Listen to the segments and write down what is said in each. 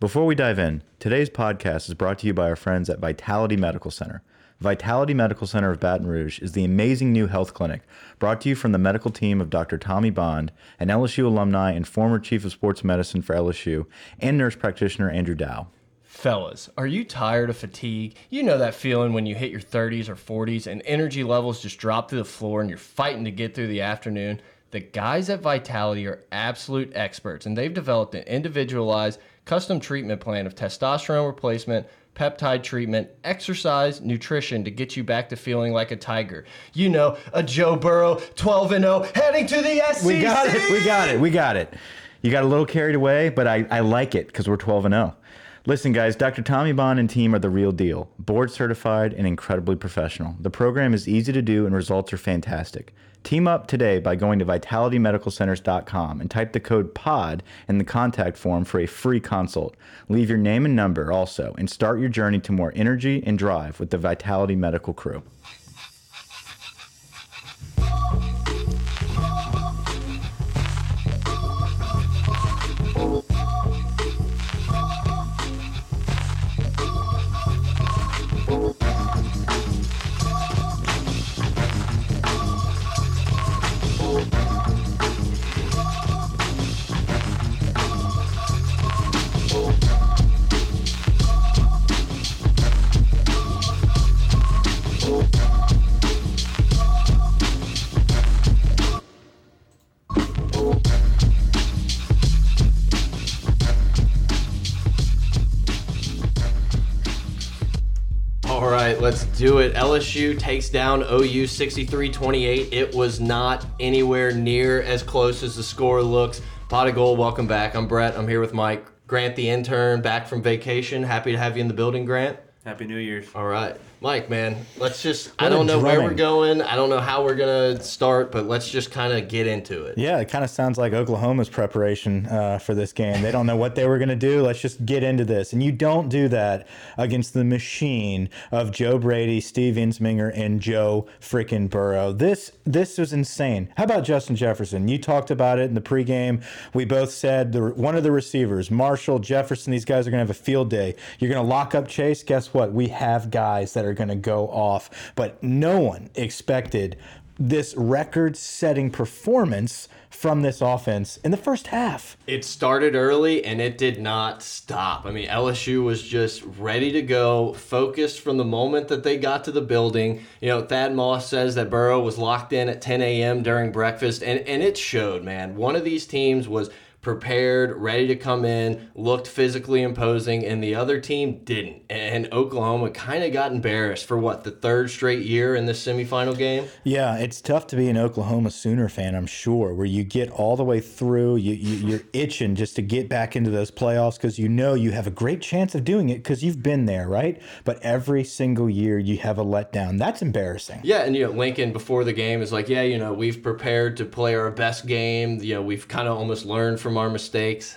Before we dive in, today's podcast is brought to you by our friends at Vitality Medical Center. Vitality Medical Center of Baton Rouge is the amazing new health clinic brought to you from the medical team of Dr. Tommy Bond, an LSU alumni and former chief of sports medicine for LSU, and nurse practitioner Andrew Dow. Fellas, are you tired of fatigue? You know that feeling when you hit your 30s or 40s and energy levels just drop to the floor and you're fighting to get through the afternoon? The guys at Vitality are absolute experts and they've developed an individualized custom treatment plan of testosterone replacement, peptide treatment, exercise, nutrition to get you back to feeling like a tiger. You know, a Joe Burrow 12 and 0 heading to the SEC. We got it. We got it. We got it. You got a little carried away, but I, I like it because we're 12 and 0. Listen, guys, Dr. Tommy Bond and team are the real deal. Board certified and incredibly professional. The program is easy to do and results are fantastic. Team up today by going to vitalitymedicalcenters.com and type the code POD in the contact form for a free consult. Leave your name and number also and start your journey to more energy and drive with the Vitality Medical crew. All right, let's do it. LSU takes down OU 63 28. It was not anywhere near as close as the score looks. Pot of gold, welcome back. I'm Brett. I'm here with Mike. Grant, the intern, back from vacation. Happy to have you in the building, Grant. Happy New Year's. All right. Mike, man, let's just. I What a don't know where we're going. I don't know how we're going to start, but let's just kind of get into it. Yeah, it kind of sounds like Oklahoma's preparation uh, for this game. They don't know what they were going to do. Let's just get into this. And you don't do that against the machine of Joe Brady, Steve Ensminger, and Joe freaking Burrow. This this was insane. How about Justin Jefferson? You talked about it in the pregame. We both said the, one of the receivers, Marshall, Jefferson, these guys are going to have a field day. You're going to lock up Chase. Guess what? We have guys that are going to go off. But no one expected this record setting performance from this offense in the first half. It started early and it did not stop. I mean, LSU was just ready to go, focused from the moment that they got to the building. You know, Thad Moss says that Burrow was locked in at 10 a.m. during breakfast, and, and it showed, man. One of these teams was prepared, ready to come in, looked physically imposing, and the other team didn't. And Oklahoma kind of got embarrassed for what, the third straight year in this semifinal game? Yeah, it's tough to be an Oklahoma Sooner fan, I'm sure, where you get all the way through, you, you, you're itching just to get back into those playoffs because you know you have a great chance of doing it because you've been there, right? But every single year you have a letdown. That's embarrassing. Yeah, and you know, Lincoln before the game is like, yeah, you know, we've prepared to play our best game. You know, we've kind of almost learned from our mistakes.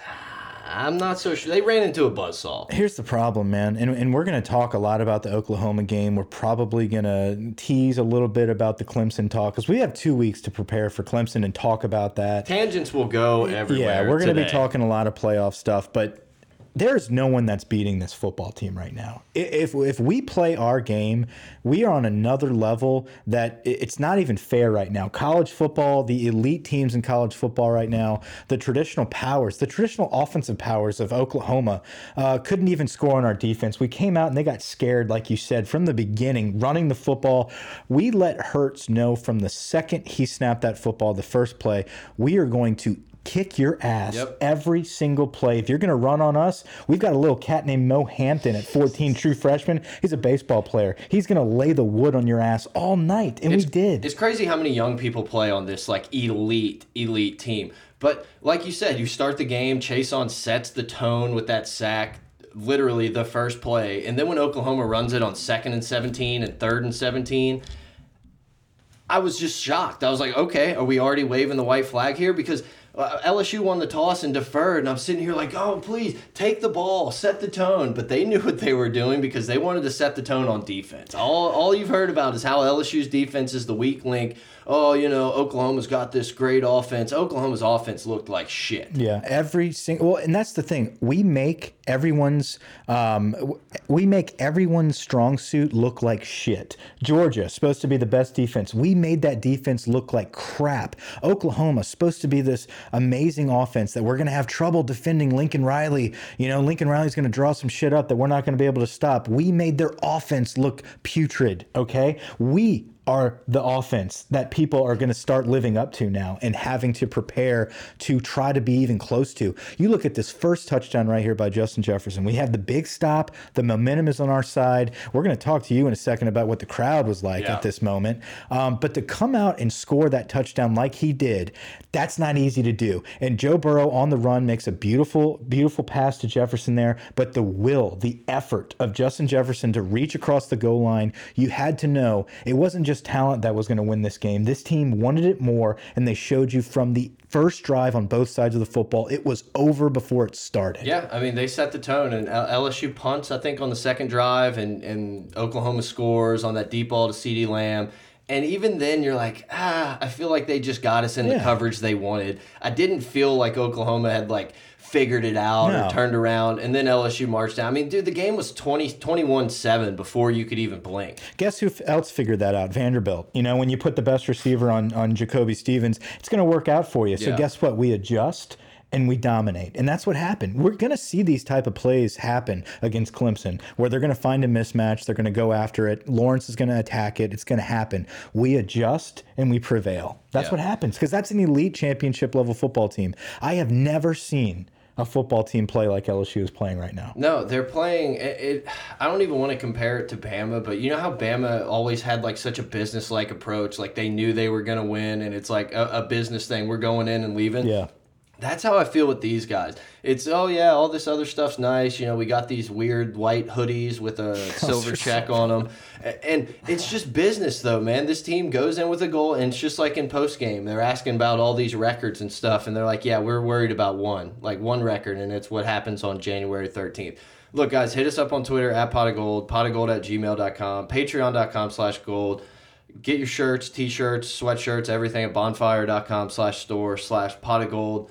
I'm not so sure. They ran into a buzzsaw. Here's the problem, man. And, and we're going to talk a lot about the Oklahoma game. We're probably going to tease a little bit about the Clemson talk because we have two weeks to prepare for Clemson and talk about that. Tangents will go everywhere. Yeah, we're going to be talking a lot of playoff stuff, but there's no one that's beating this football team right now. If if we play our game, we are on another level that it's not even fair right now. College football, the elite teams in college football right now, the traditional powers, the traditional offensive powers of Oklahoma, uh, couldn't even score on our defense. We came out and they got scared, like you said, from the beginning, running the football. We let Hurts know from the second he snapped that football, the first play, we are going to kick your ass Yep. every single play. If you're going to run on us, we've got a little cat named Mo Hampton at 14, true freshman. He's a baseball player. He's going to lay the wood on your ass all night, and we did. It's crazy how many young people play on this like elite, elite team. But like you said, you start the game, Chaisson sets the tone with that sack, literally the first play. And then when Oklahoma runs it on second and 17 and third and 17, I was just shocked. I was like, okay, are we already waving the white flag here? Because Uh, LSU won the toss and deferred, and I'm sitting here like, oh, please take the ball, set the tone. But they knew what they were doing because they wanted to set the tone on defense. All, all you've heard about is how LSU's defense is the weak link. Oh, you know, Oklahoma's got this great offense. Oklahoma's offense looked like shit. Yeah, every single. Well, and that's the thing. We make everyone's um, we make everyone's strong suit look like shit. Georgia supposed to be the best defense. We made that defense look like crap. Oklahoma supposed to be this amazing offense that we're going to have trouble defending Lincoln Riley. You know, Lincoln Riley's going to draw some shit up that we're not going to be able to stop. We made their offense look putrid, okay? We are the offense that people are going to start living up to now and having to prepare to try to be even close to. You look at this first touchdown right here by Justin Jefferson. We have the big stop. The momentum is on our side. We're going to talk to you in a second about what the crowd was like Yeah. at this moment. Um, but to come out and score that touchdown like he did, that's not easy to do. And Joe Burrow on the run makes a beautiful, beautiful pass to Jefferson there. But the will, the effort of Justin Jefferson to reach across the goal line, you had to know it wasn't just talent that was going to win this game. This team wanted it more, and they showed you from the first drive on both sides of the football, it was over before it started. Yeah, I mean they set the tone, and LSU punts I think on the second drive, and and Oklahoma scores on that deep ball to CeeDee Lamb. And even then, you're like, ah, I feel like they just got us in the coverage they wanted. I didn't feel like Oklahoma had like figured it out No. or turned around, and then LSU marched down. I mean, dude, the game was 20, 21-7 before you could even blink. Guess who else figured that out? Vanderbilt. You know, when you put the best receiver on on Jacoby Stevens, it's going to work out for you. So Yeah. guess what? We adjust and we dominate. And that's what happened. We're going to see these type of plays happen against Clemson where they're going to find a mismatch, they're going to go after it. Lawrence is going to attack it. It's going to happen. We adjust and we prevail. That's Yeah. what happens because that's an elite championship level football team. I have never seen a football team play like LSU is playing right now. No, they're playing it, it. I don't even want to compare it to Bama, but you know how Bama always had like such a business-like approach, like they knew they were gonna win, and it's like a, a business thing. We're going in and leaving. Yeah. That's how I feel with these guys. It's oh yeah, all this other stuff's nice. You know, we got these weird white hoodies with a silver check on them, and it's just business though, man. This team goes in with a goal, and it's just like in post game, they're asking about all these records and stuff, and they're like, yeah, we're worried about one, like one record, and it's what happens on January thirteenth. Look, guys, hit us up on Twitter at pot of gold, pot of gold at gmail.com, patreon.com slash gold. Get your shirts, t-shirts, sweatshirts, everything at bonfire.com slash store slash pot of gold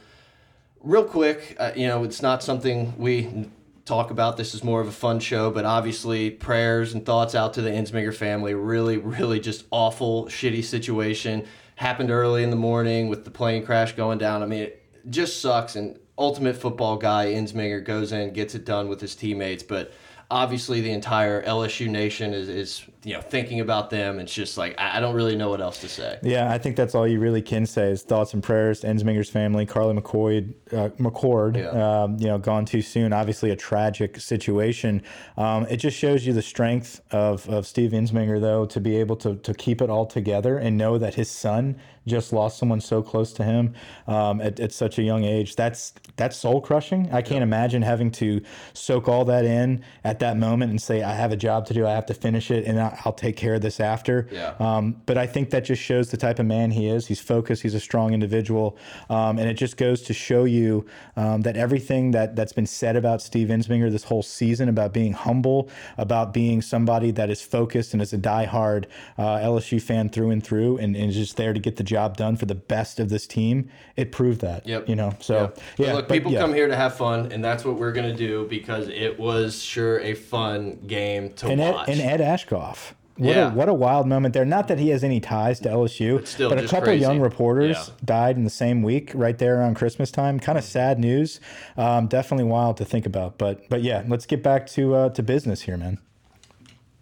real quick, uh, you know, it's not something we talk about. This is more of a fun show, but obviously, prayers and thoughts out to the Ensminger family. Really, really just awful, shitty situation. Happened early in the morning with the plane crash going down. I mean, it just sucks. And ultimate football guy, Ensminger, goes in, gets it done with his teammates. But obviously, the entire LSU nation is, is you know, thinking about them. It's just like, I I don't really know what else to say. Yeah, I think that's all you really can say is thoughts and prayers to Ensminger's family, Carley McCoy, uh, McCord, Yeah. um, you know, gone too soon. Obviously, a tragic situation. Um, it just shows you the strength of, of Steve Ensminger, though, to be able to, to keep it all together and know that his son just lost someone so close to him um, at, at such a young age. That's that's soul crushing. I can't imagine having to soak all that in at that moment and say, I have a job to do. I have to finish it, and I- I'll take care of this after. Yeah. Um, but I think that just shows the type of man he is. He's focused. He's a strong individual, um, and it just goes to show you um, that everything that that's been said about Steve Ensminger this whole season about being humble, about being somebody that is focused and is a diehard uh, LSU fan through and through, and, and is just there to get the job done for the best of this team. It proved that. Yep. You know. So But yeah. look, but people yeah. come here to have fun, and that's what we're gonna do because it was sure a fun game to and Ed, watch. and Ed Aschoff. What, Yeah. a, what a wild moment there. Not that he has any ties to LSU, but, still a couple crazy. young reporters Yeah. died in the same week, right there around Christmas time. Kind of sad news. Um, definitely wild to think about. But but yeah, let's get back to uh, to business here, man.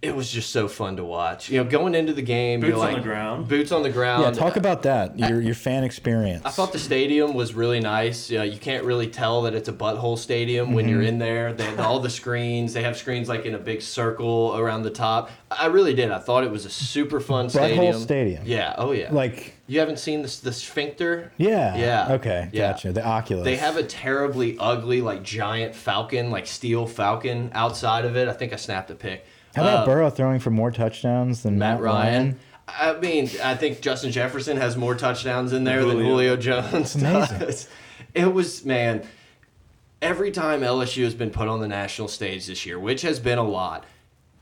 It was just so fun to watch. You know, going into the game, Boots you're on like, the ground. Boots on the ground. Yeah, talk about that. Your your fan experience. I thought the stadium was really nice. Yeah, you can't really tell that it's a butthole stadium when Mm-hmm. you're in there. They have all the screens. They have screens like in a big circle around the top. I really did. I thought it was a super fun stadium. Butthole stadium. Yeah. Oh yeah. like you haven't seen this the sphincter? yeah Yeah. okay Yeah. gotcha the Oculus. They have a terribly ugly, like giant falcon, like steel falcon outside of it. I think I snapped a pic. How about Uh, Burrow throwing for more touchdowns than Matt Ryan? I mean, I think Justin Jefferson has more touchdowns in there than Julio. Julio Jones does. It was man. Every time LSU has been put on the national stage this year, which has been a lot,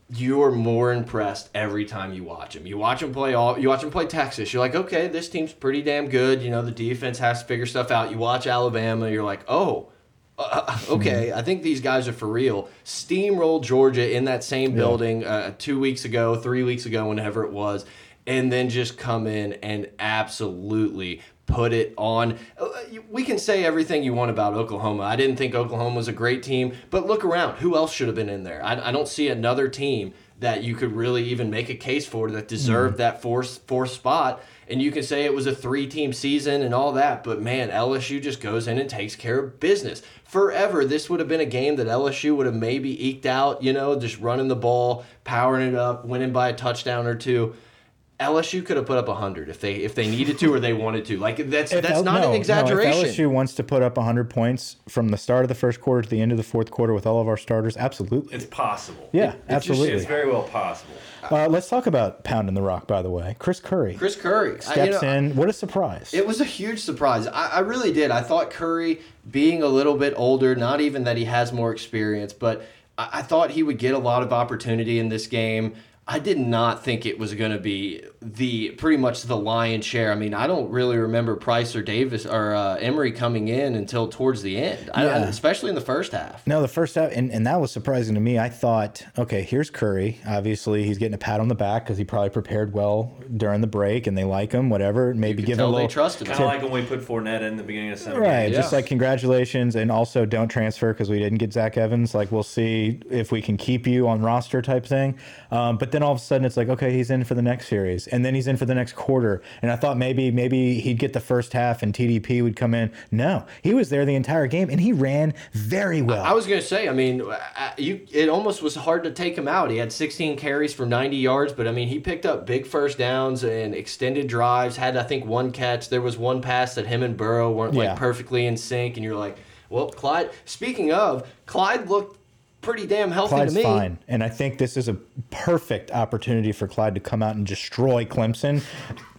you're more impressed every time you watch them. You watch them play all. You watch them play Texas. You're like, okay, this team's pretty damn good. You know, the defense has to figure stuff out. You watch Alabama. You're like, oh, uh, okay, I think these guys are for real. Steamroll Georgia in that same building uh, two weeks ago, three weeks ago, whenever it was, and then just come in and absolutely put it on. Uh, We can say everything you want about Oklahoma. I didn't think Oklahoma was a great team, but look around. Who else should have been in there? I, I don't see another team that you could really even make a case for that deserved that fourth fourth spot. And you can say it was a three team season and all that, but man, LSU just goes in and takes care of business. Forever, this would have been a game that LSU would have maybe eked out, you know, just running the ball, powering it up, winning by a touchdown or two. LSU could have put up hundred if they if they needed to or they wanted to. Like that's If that's L- not no, an exaggeration. No, if LSU wants to put up 100 points from the start of the first quarter to the end of the fourth quarter with all of our starters, absolutely. It's possible. Yeah, It- it's just- absolutely. it's very well possible. Uh, let's talk about pounding the rock, by the way. Chris Curry Chris Curry I- steps you know, in. What a surprise. It was a huge surprise. I, I really did. I thought Curry, being a little bit older, not even that he has more experience, but I, I thought he would get a lot of opportunity in this game. I did not think it was going to be the pretty much the lion's share. I mean, I don't really remember Price or Davis or uh, Emery coming in until towards the end, I, I- especially in the first half. No, the first half, and, and that was surprising to me. I thought, okay, here's Curry. Obviously, he's getting a pat on the back because he probably prepared well during the break, and they like him. Whatever, maybe could give him a little they trusted him. Kind of like when we put Fournette in the beginning of some Right, games. just like congratulations, and also don't transfer because we didn't get Zach Evans. Like we'll see if we can keep you on roster type thing. Um, but then all of a sudden it's like, okay, he's in for the next series, and then he's in for the next quarter. And I thought maybe maybe he'd get the first half and TDP would come in. No, he was there the entire game, and he ran very well. I was gonna say, I mean, uh, you it almost was hard to take him out. He had 16 carries for 90 yards, but I mean, he picked up big first downs and extended drives. Had I think one catch. There was one pass that him and Burrow weren't Yeah. like perfectly in sync, and you're like, well, Clyde. Speaking of, Clyde looked pretty damn healthy Clyde's to me. fine, and I think this is a perfect opportunity for Clyde to come out and destroy Clemson.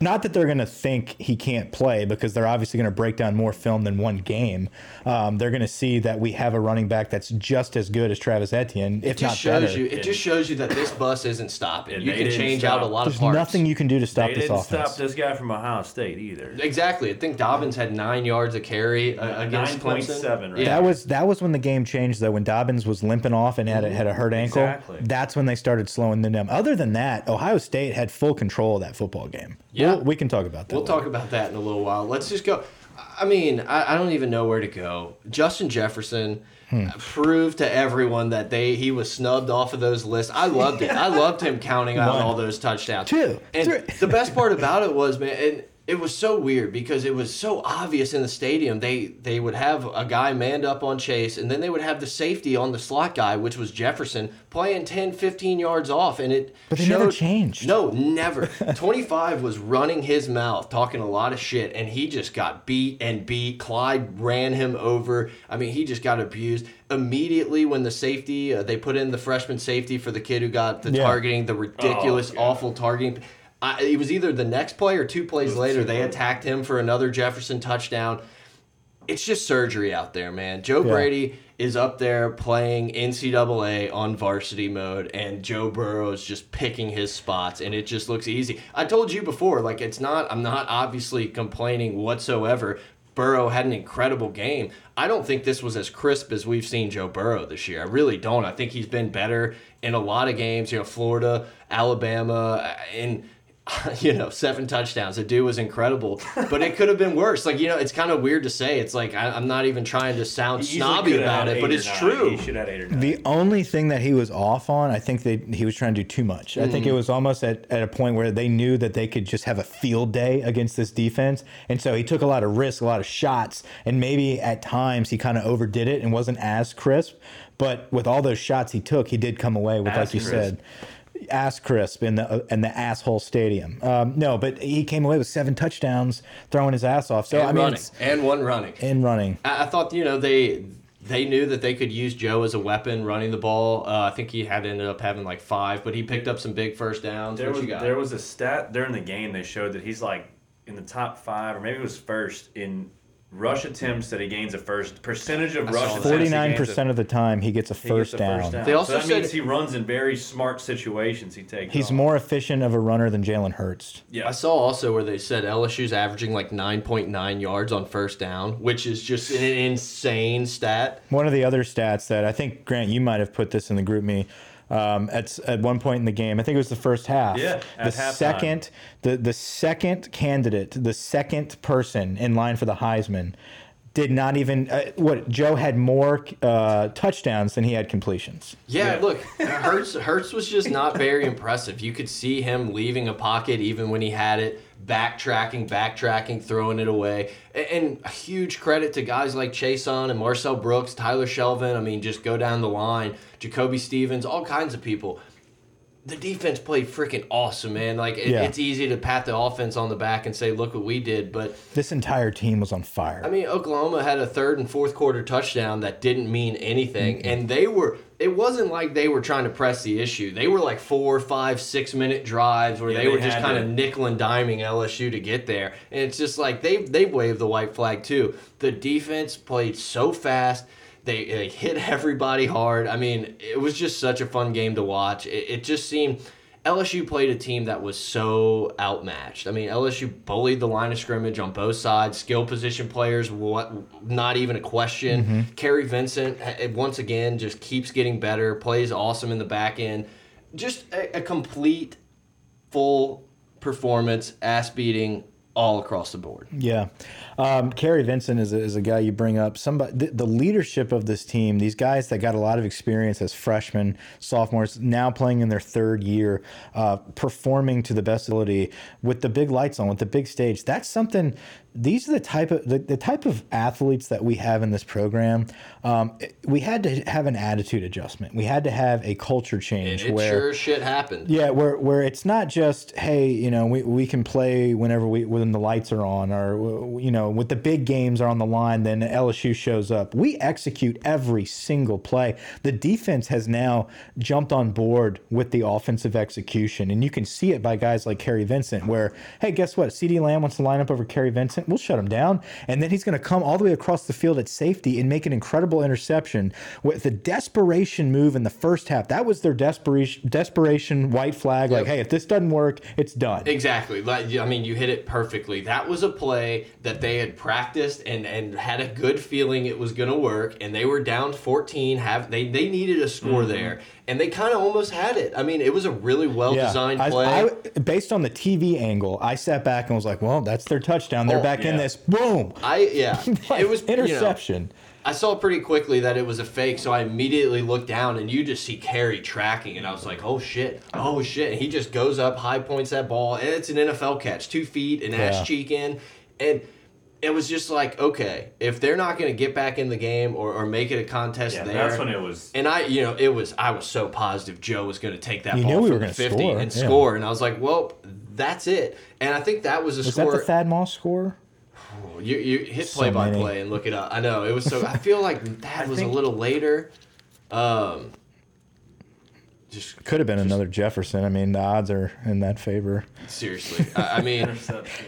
Not that they're going to think he can't play, because they're obviously going to break down more film than one game. Um, they're going to see that we have a running back that's just as good as Travis Etienne, if It just not shows better. you. It just shows you that this bus isn't stopping. You can change stop. out a lot There's of parts. nothing you can do to stop They this didn't offense. stop this guy from Ohio State either. Exactly. I think Dobbins had nine yards of carry uh, against Clemson. 9.7, right? Yeah. That was that was when the game changed though. When Dobbins was limping off and had a, had a hurt ankle, Exactly. that's when they started slowing them down. Other than that, Ohio State had full control of that football game. Yeah. We'll- we can talk about that. We'll later. talk about that in a little while. Let's just go. I mean, I, I don't even know where to go. Justin Jefferson Hmm. proved to everyone that they he was snubbed off of those lists. I loved it. I loved him counting out One. all those touchdowns. Two. And Three. the best part about it was, man, and it was so weird because it was so obvious in the stadium. They they would have a guy manned up on Chase, and then they would have the safety on the slot guy, which was Jefferson, playing 10, 15 yards off, and it But they never changed. No, never. 25 was running his mouth, talking a lot of shit, and he just got beat and beat. Clyde ran him over. I mean, he just got abused. Immediately when the safety, uh, they put in the freshman safety for the kid who got the Yeah. targeting, the ridiculous, Oh, awful targeting. I, it was either the next play or two plays later, they attacked him for another Jefferson touchdown. It's just surgery out there, man. Joe Yeah. Brady is up there playing NCAA on varsity mode, and Joe Burrow is just picking his spots, and it just looks easy. I told you before, like it's not. I'm not obviously complaining whatsoever. Burrow had an incredible game. I don't think this was as crisp as we've seen Joe Burrow this year. I really don't. I think he's been better in a lot of games. You know, Florida, Alabama, uh, and you know, seven touchdowns. The dude was incredible, but it could have been worse. Like, you know, it's kind of weird to say. It's like, I, I'm not even trying to sound snobby about it, but it's nine. true. He should have eight or nine. The only thing that he was off on, I think that he was trying to do too much. I think it mm. was almost at, at a point where they knew that they could just have a field day against this defense. And so he took a lot of risks, a lot of shots, and maybe at times he kind of overdid it and wasn't as crisp. But with all those shots he took, he did come away with, Ass like you crisp. said, ass crisp in the in the asshole stadium. Um, no, but he came away with seven touchdowns, throwing his ass off. So and I mean, running. And one running. in running. I, I thought, you know, they they knew that they could use Joe as a weapon running the ball. Uh, I think he had ended up having like five, but he picked up some big first downs. There what was you got? there was a stat during the game they showed that he's like in the top five or maybe it was first in rush attempts that he gains a first percentage of rush attempts. Forty nine gains a- percent of the time he gets a he gets first a down. down. They also so that said- means he runs in very smart situations. He takes. He's off. more efficient of a runner than Jalen Hurts. Yeah. I saw also where they said LSU's averaging like 9.9 yards on first down, which is just an insane stat. One of the other stats that I think Grant, you might have put this in the GroupMe. Um, at at one point in the game, I think it was the first half. Yeah, the second the the second candidate, the second person in line for the Heisman, did not even uh, what Joe had more uh, touchdowns than he had completions. Yeah, Yeah. look, Hurts Hurts was just not very impressive. You could see him leaving a pocket even when he had it, backtracking, backtracking, throwing it away. And a huge credit to guys like Chaisson and Marcel Brooks, Tyler Shelvin. I mean, just go down the line, Jacoby Stevens, all kinds of people. The defense played freaking awesome, man. Like it, Yeah. it's easy to pat the offense on the back and say, "Look what we did," but This entire team was on fire. I mean, Oklahoma had a third and fourth quarter touchdown that didn't mean anything, and they were. It wasn't like they were trying to press the issue. They were like four, five, six minute drives where Yeah, they, they were just kind of nickel and diming LSU to get there, and it's just like they they waved the white flag too. The defense played so fast. They, they hit everybody hard. I mean, it was just such a fun game to watch. It, it just seemed LSU played a team that was so outmatched. I mean, LSU bullied the line of scrimmage on both sides. Skill position players, what not even a question. Mm-hmm. Kary Vincent once again just keeps getting better. Plays awesome in the back end. Just a, a complete, full performance, ass beating all across the board. Yeah. Um, Kary Vincent is a, is a guy you bring up. Somebody, the, the leadership of this team, these guys that got a lot of experience as freshmen, sophomores, now playing in their third year, uh, performing to the best ability with the big lights on, with the big stage. That's something. These are the type of the, the type of athletes that we have in this program. Um, it- we had to have an attitude adjustment. We had to have a culture change it where sure shit happened. yeah, where where it's not just hey, you know, we, we can play whenever we when the lights are on, or you know, with the big games are on the line, then LSU shows up. We execute every single play. The defense has now jumped on board with the offensive execution, and you can see it by guys like Kary Vincent. Where hey, guess what? CeeDee Lamb wants to line up over Kary Vincent. We'll shut him down, and then he's going to come all the way across the field at safety and make an incredible interception with the desperation move in the first half. That was their desperation desperation white flag. Like, hey, if this doesn't work, it's done. Exactly. Like I mean, you hit it perfectly. That was a play that they had practiced and and had a good feeling it was going to work. And they were down 14. Have they? They needed a score Mm-hmm. there, and they kind of almost had it. I mean, it was a really well designed I- play. I, based on the TV angle, I sat back and was like, "Well, that's their touchdown. They're Oh, back in this. Boom! I yeah, Like, it was you know, interception." I saw pretty quickly that it was a fake, so I immediately looked down and you just see Kary tracking, and I was like, "Oh shit, oh shit!" And he just goes up, high points that ball, and it's an NFL catch, two feet, an Yeah. ass cheek in, and it was just like, okay, if they're not going to get back in the game or, or make it a contest Yeah, there, that's when it was. and I, you know, it was I was so positive Joe was going to take that You ball knew we from were gonna 50 score, and yeah. score, and I was like, well, that's it. And I think that was a Was score. that the Thad Moss score? You, you hit So play by many. play and look it up. I know it was so. I feel like that was think- a little later. Um, just Could have been another Jefferson. I mean, the odds are in that favor. seriously, I, I mean Interception.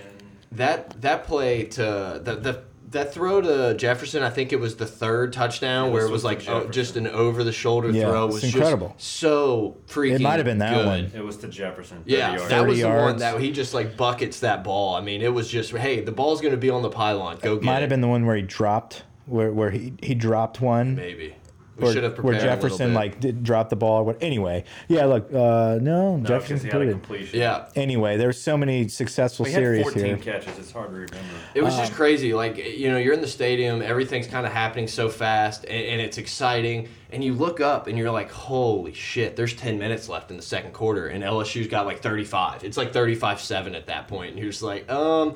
That that play to the the that throw to Jefferson. I think it was the third touchdown where it was was like oh, just an over the shoulder Yeah, throw it's was incredible. just so freaking. It might have been that good. one. It was to Jefferson. Yeah, yards. that was 30 the one yards. that he just like buckets that ball. I mean, it was just hey, the ball's going to be on the pylon. Go get Might it. have been the one where he dropped, where where he he dropped one. maybe. We Or, should have where prepared a Jefferson bit. like did drop the ball. What? Anyway, yeah. Look, uh, no, No, Jefferson 'cause he had a completed. yeah. Anyway, there's so many successful He had series 14 here. catches. It's hard to remember. It was Uh, just crazy. Like, you know, you're in the stadium, everything's kind of happening so fast, and, and it's exciting. And you look up and you're like, holy shit, there's 10 minutes left in the second quarter, and LSU's got like 35. It's like 35 7 at that. And you're just like, um,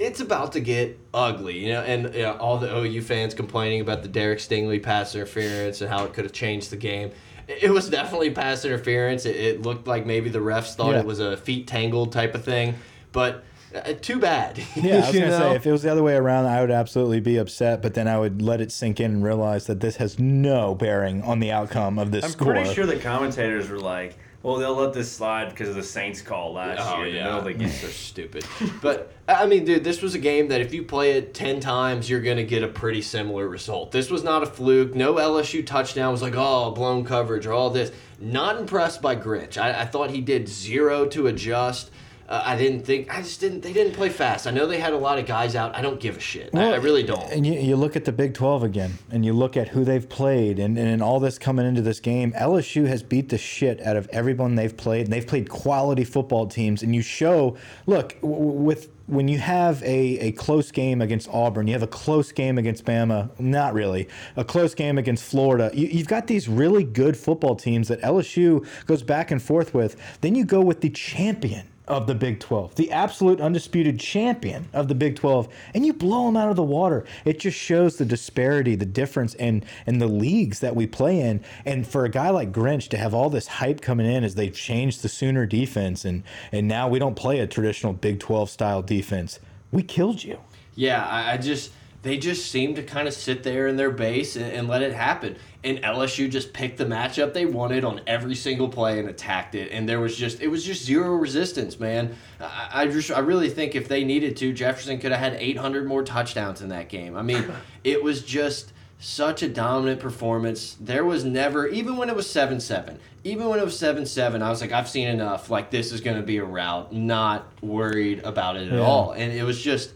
it's about to get ugly, you know. And you know, all the OU fans complaining about the Derek Stingley pass interference and how it could have changed the game. It it was definitely pass interference. It, it looked like maybe the refs thought Yeah. it was a feet tangled type of thing, but uh, too bad. Yeah, I was gonna know? say if it was the other way around, I would absolutely be upset. But then I would let it sink in and realize that this has no bearing on the outcome of this I'm score. pretty sure the commentators were like, Well, they'll let this slide because of the Saints call last Oh year. in the yeah, middle of the game. they're stupid. But I mean, dude, this was a game that if you play it ten times, you're gonna get a pretty similar result. This was not a fluke. No LSU touchdown was like, oh, blown coverage or all this. Not impressed by Grinch. I, I thought he did zero to adjust. Uh, I didn't think. I just didn't. They didn't play fast. I know they had a lot of guys out. I don't give a shit. I, I really don't. And you, you look at the Big 12 again, and you look at who they've played, and, and all this coming into this game. LSU has beat the shit out of everyone they've played, and they've played quality football teams. And you show, look, with when you have a, a close game against Auburn, you have a close game against Bama, not really, a close game against Florida. You, you've got these really good football teams that LSU goes back and forth with. Then you go with the champion of the Big 12, the absolute undisputed champion of the Big 12, and you blow them out of the water. It just shows the disparity, the difference in in the leagues that we play in. And for a guy like Grinch to have all this hype coming in as they've changed the Sooner defense and and now we don't play a traditional Big 12 style defense. We killed you. Yeah, I, I just they just seem to kind of sit there in their base and, and let it happen. And LSU just picked the matchup they wanted on every single play and attacked it. And there was just it was just zero resistance, man. I, I just I really think if they needed to, Jefferson could have had 800 more touchdowns in that game. I mean, it was just such a dominant performance. There was never, even when it was 7 7, even when it was 7 7, I was like, I've seen enough. Like, this is going to be a rout. Not worried about it at Yeah. all. And it was just,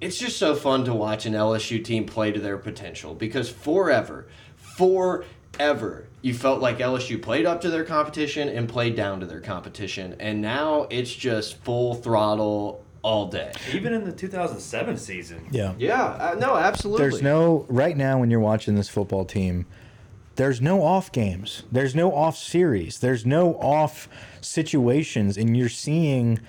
it's just so fun to watch an LSU team play to their potential because forever, forever, you felt like LSU played up to their competition and played down to their competition. And now it's just full throttle all day. Even in the 2007 season. Yeah. Yeah, uh, no, absolutely. There's no right now when you're watching this football team, there's no off games. There's no off series. There's no off situations and you're seeing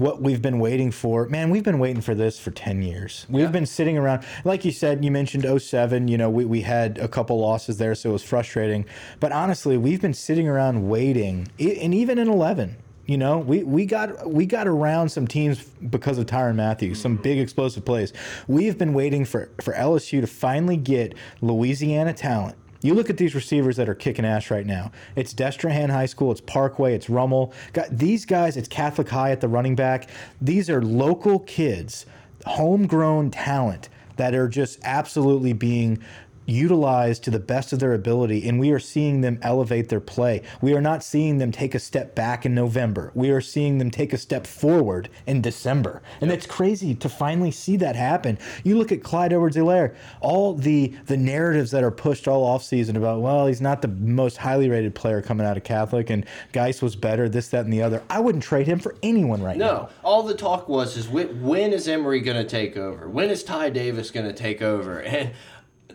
what we've been waiting for. Man, we've been waiting for this for 10 years. We've Yeah. been sitting around like you said, you mentioned 07, you know, we, we had a couple losses there so it was frustrating. But honestly, we've been sitting around waiting and even in 11 you know, we, we got we got around some teams because of Tyrann Mathieu, some mm-hmm. big explosive plays. We've been waiting for, for LSU to finally get Louisiana talent. You look at these receivers that are kicking ass right now. It's Destrehan High School, it's Parkway, it's Rummel. Got these guys, it's Catholic High at the running back. These are local kids, homegrown talent that are just absolutely being utilized to the best of their ability and we are seeing them elevate their play. We are not seeing them take a step back in November. We are seeing them take a step forward in December. And it's crazy to finally see that happen. You look at Clyde Edwards-Helaire, all the the narratives that are pushed all offseason about, well, he's not the most highly rated player coming out of Catholic and Geis was better, this, that, and the other. I wouldn't trade him for anyone right now. No, all the talk was is when, when is Emery going to take over? When is Ty Davis going to take over? And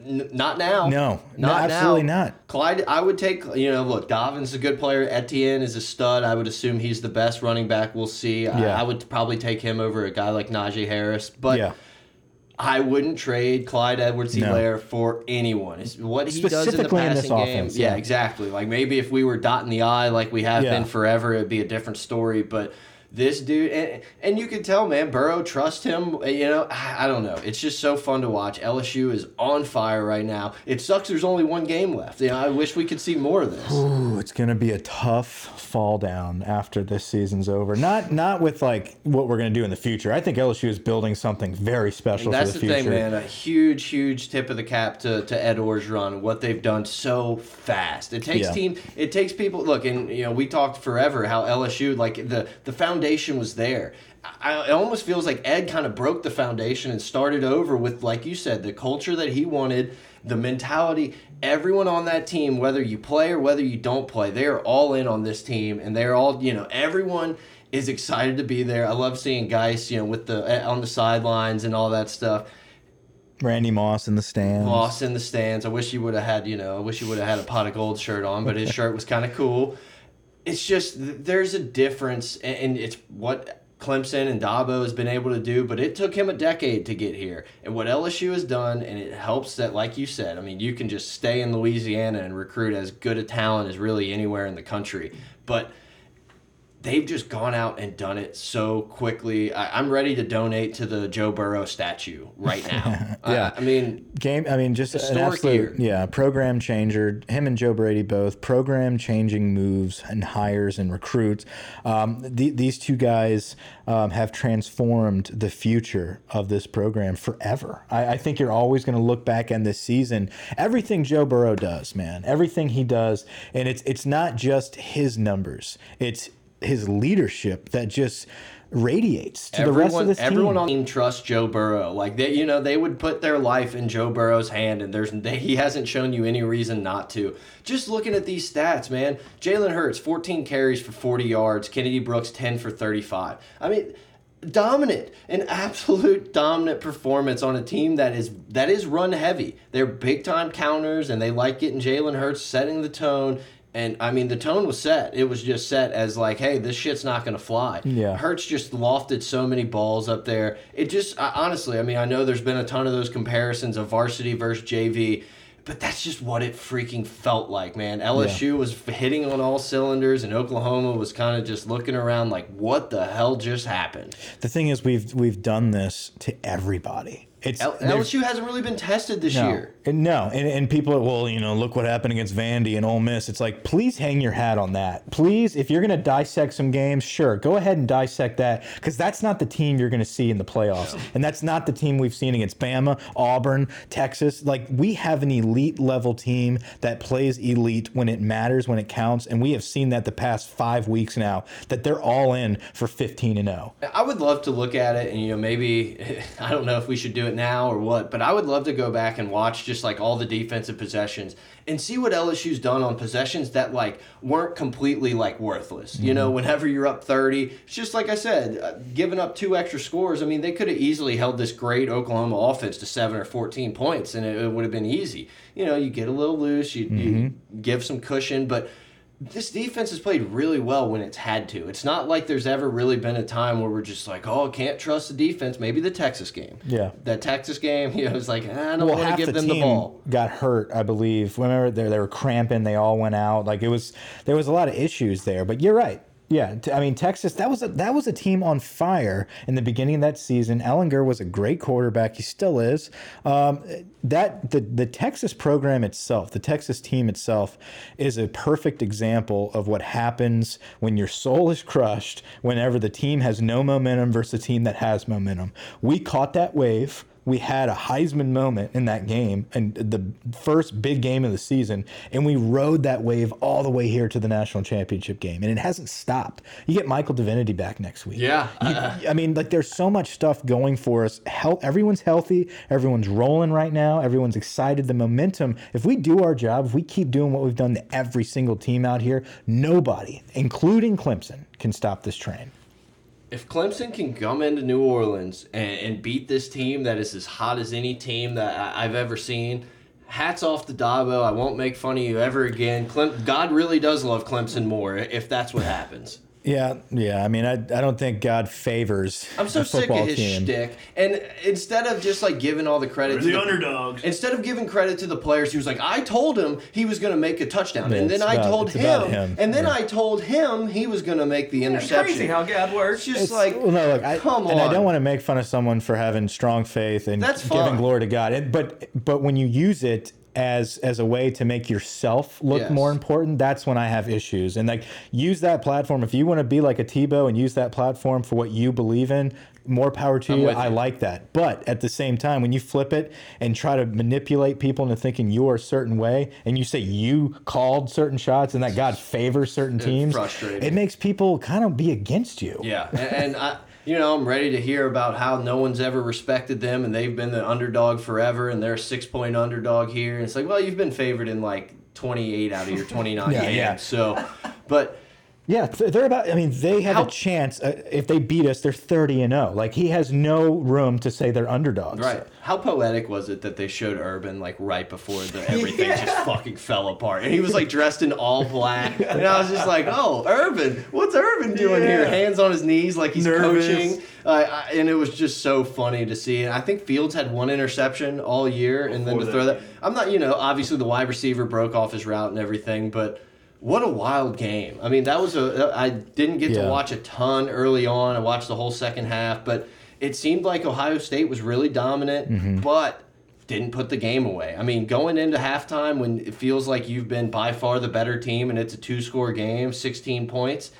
n- not now. No, no, not absolutely now. not. Clyde, I would take. You know, look, Dovin's a good player. Etienne is a stud. I would assume he's the best running back. We'll see. I, Yeah. I would probably take him over a guy like Najee Harris, but. yeah. I wouldn't trade Clyde Edwards No. For anyone. It's what he does in the Specifically in passing game. offense, yeah, yeah. exactly. Like maybe if we were dotting the I like we have Yeah. been forever, it'd be a different story. But this dude, and, and you can tell, man, Burrow trust him. You know, I I don't know. It's just so fun to watch. LSU is on fire right now. It sucks. There's only one game left. You know, I wish we could see more of this. Ooh, it's gonna be a tough fall down after this season's over. Not not with like what we're gonna do in the future. I think LSU is building something very special That's for the the, future. thing, man. A huge, huge tip of the cap to, to Ed Orgeron. What they've done so fast. It takes Yeah. team. It takes people. Look, and you know, we talked forever how LSU, like the the foundation was there. I, it almost feels like Ed kind of broke the foundation and started over with, like you said, the culture that he wanted, the mentality. Everyone on that team, whether you play or whether you don't play, they are all in on this team, and they're all, you know, everyone is excited to be there. I love seeing guys, you know, with the eh, on the sidelines and all that stuff. Randy Moss in the stands. Moss in the stands. I wish he would have had, you know, I wish he would have had a pot of gold shirt on, but his shirt was kind of cool. It's just there's a difference, and, it's what Clemson and Dabo has been able to do, but it took him a decade to get here. And what LSU has done, and it helps that, like you said, I mean, you can just stay in Louisiana and recruit as good a talent as really anywhere in the country. But they've just gone out and done it so quickly. I, I'm ready to donate to the Joe Burrow statue right now. Yeah. I, I mean, Game, I mean, just an absolute, year. yeah, program changer. Him and Joe Brady both program changing moves and hires and recruits. Um, the, these two guys um, have transformed the future of this program forever. I, I think you're always going to look back on this season. Everything Joe Burrow does, man, everything he does, and it's it's not just his numbers. It's his leadership that just radiates to the rest of this team. everyone on the team trusts Joe Burrow. Like they, you know, they would put their life in Joe Burrow's hand, and there's they, he hasn't shown you any reason not to. Just looking at these stats, man. Jalen Hurts, 14 carries for 40 yards. Kennedy Brooks, 10 for 35. I mean. Dominant, an absolute dominant performance on a team that is that is run heavy. They're big time counters, and they like getting Jalen Hurts setting the tone. And I mean, the tone was set. It was just set as like, hey, this shit's not gonna fly. Yeah. Hurts just lofted so many balls up there. It just I, honestly, I mean, I know there's been a ton of those comparisons of varsity versus JV, but that's just what it freaking felt like, man. LSU was hitting on all cylinders, and Oklahoma was kind of just looking around like, what the hell just happened? The thing is, we've we've done this to everybody. It's L- LSU hasn't really been tested this no, year. And no, and, and people are well, you know, look what happened against Vandy and Ole Miss. It's like, please hang your hat on that. Please, if you're going to dissect some games, sure, go ahead and dissect that because that's not the team you're going to see in the playoffs, and that's not the team we've seen against Bama, Auburn, Texas. Like we have an elite level team that plays elite when it matters, when it counts, and we have seen that the past five weeks now that they're all in for 15 and oh. 0. I would love to look at it and you know maybe I don't know if we should do it now or what, but I would love to go back and watch just like all the defensive possessions and see what LSU's done on possessions that like weren't completely like worthless. You know, whenever you're up 30, it's just like I said, uh, giving up two extra scores. I mean, they could have easily held this great Oklahoma offense to 7 or 14 points and it, it would have been easy. You know, you get a little loose, you, you give some cushion, but this defense has played really well when it's had to. It's not like there's ever really been a time where we're just like, oh, can't trust the defense. Maybe the Texas game. Yeah. That Texas game, you know, it's like, ah, I don't well, want to give the them the ball. got hurt, I believe. Remember, they, they were cramping. They all went out. Like it was, there was a lot of issues there. But you're right. Yeah, I mean Texas. That was a, that was a team on fire in the beginning of that season. Ehlinger was a great quarterback. He still is. Um, that the the Texas program itself, the Texas team itself, is a perfect example of what happens when your soul is crushed. Whenever the team has no momentum versus a team that has momentum. We caught that wave we had a Heisman moment in that game and the first big game of the season, and we rode that wave all the way here to the national championship game, and it hasn't stopped. You get Michael Divinity back next week. Yeah. You- I mean, like there's so much stuff going for us. Health, everyone's healthy, everyone's rolling right now, everyone's excited. The momentum. If we do our job, if we keep doing what we've done to every single team out here, nobody, including Clemson, can stop this train. If Clemson can come into New Orleans and, and beat this team that is as hot as any team that I, I've ever seen, hats off to Dabo. I won't make fun of you ever again. Clem, God really does love Clemson more if that's what happens. Yeah, yeah. I mean, I, I don't think God favors I'm so a sick of his team. shtick. And instead of just like giving all the credit We're to the the underdogs. Instead of giving credit to the players, he was like, "I told him he was going to make a touchdown, Yeah, and then it's I about- told it's about him, him. and then Yeah. I told him he was going to make the interception." Crazy how God works. Just It's- like, well, no, look, I, come and I don't want to make fun of someone for having strong faith and That's giving glory to God. It, but but when you use it as as a way to make yourself look Yes. more important, that's when I have issues. And like use that platform if you want to be like a Tebow and use that platform for what you believe in. More power to I'm you. I you. like that. But at the same time, when you flip it and try to manipulate people into thinking you're a certain way, and you say you called certain shots and that God favors certain teams, it makes people kind of be against you. Yeah, and, and I, you know, I'm ready to hear about how no one's ever respected them, and they've been the underdog forever, and they're a six point underdog here. And it's like, well, you've been favored in like 28 out of your 29 Yeah, games. yeah. So, but Yeah, they're about. I mean, they have How- a chance. Uh, if they beat us, they're thirty and zero. Like he has no room to say they're underdogs. right, how poetic was it that they showed Urban like right before the everything just fucking fell apart, and he was like dressed in all black, and I was just like, oh, Urban, what's Urban doing here? Hands on his knees like he's Nervous. coaching. Uh, I, and it was just so funny to see. And I think Fields had one interception all year, and then to Before throw that. that, I'm not, you know, obviously the wide receiver broke off his route and everything, but what a wild game. I mean, that was a. I didn't get Yeah. to watch a ton early on. I watched the whole second half, but it seemed like Ohio State was really dominant, Mm-hmm. but didn't put the game away. I mean, going into halftime when it feels like you've been by far the better team and it's a two score game, 16 points,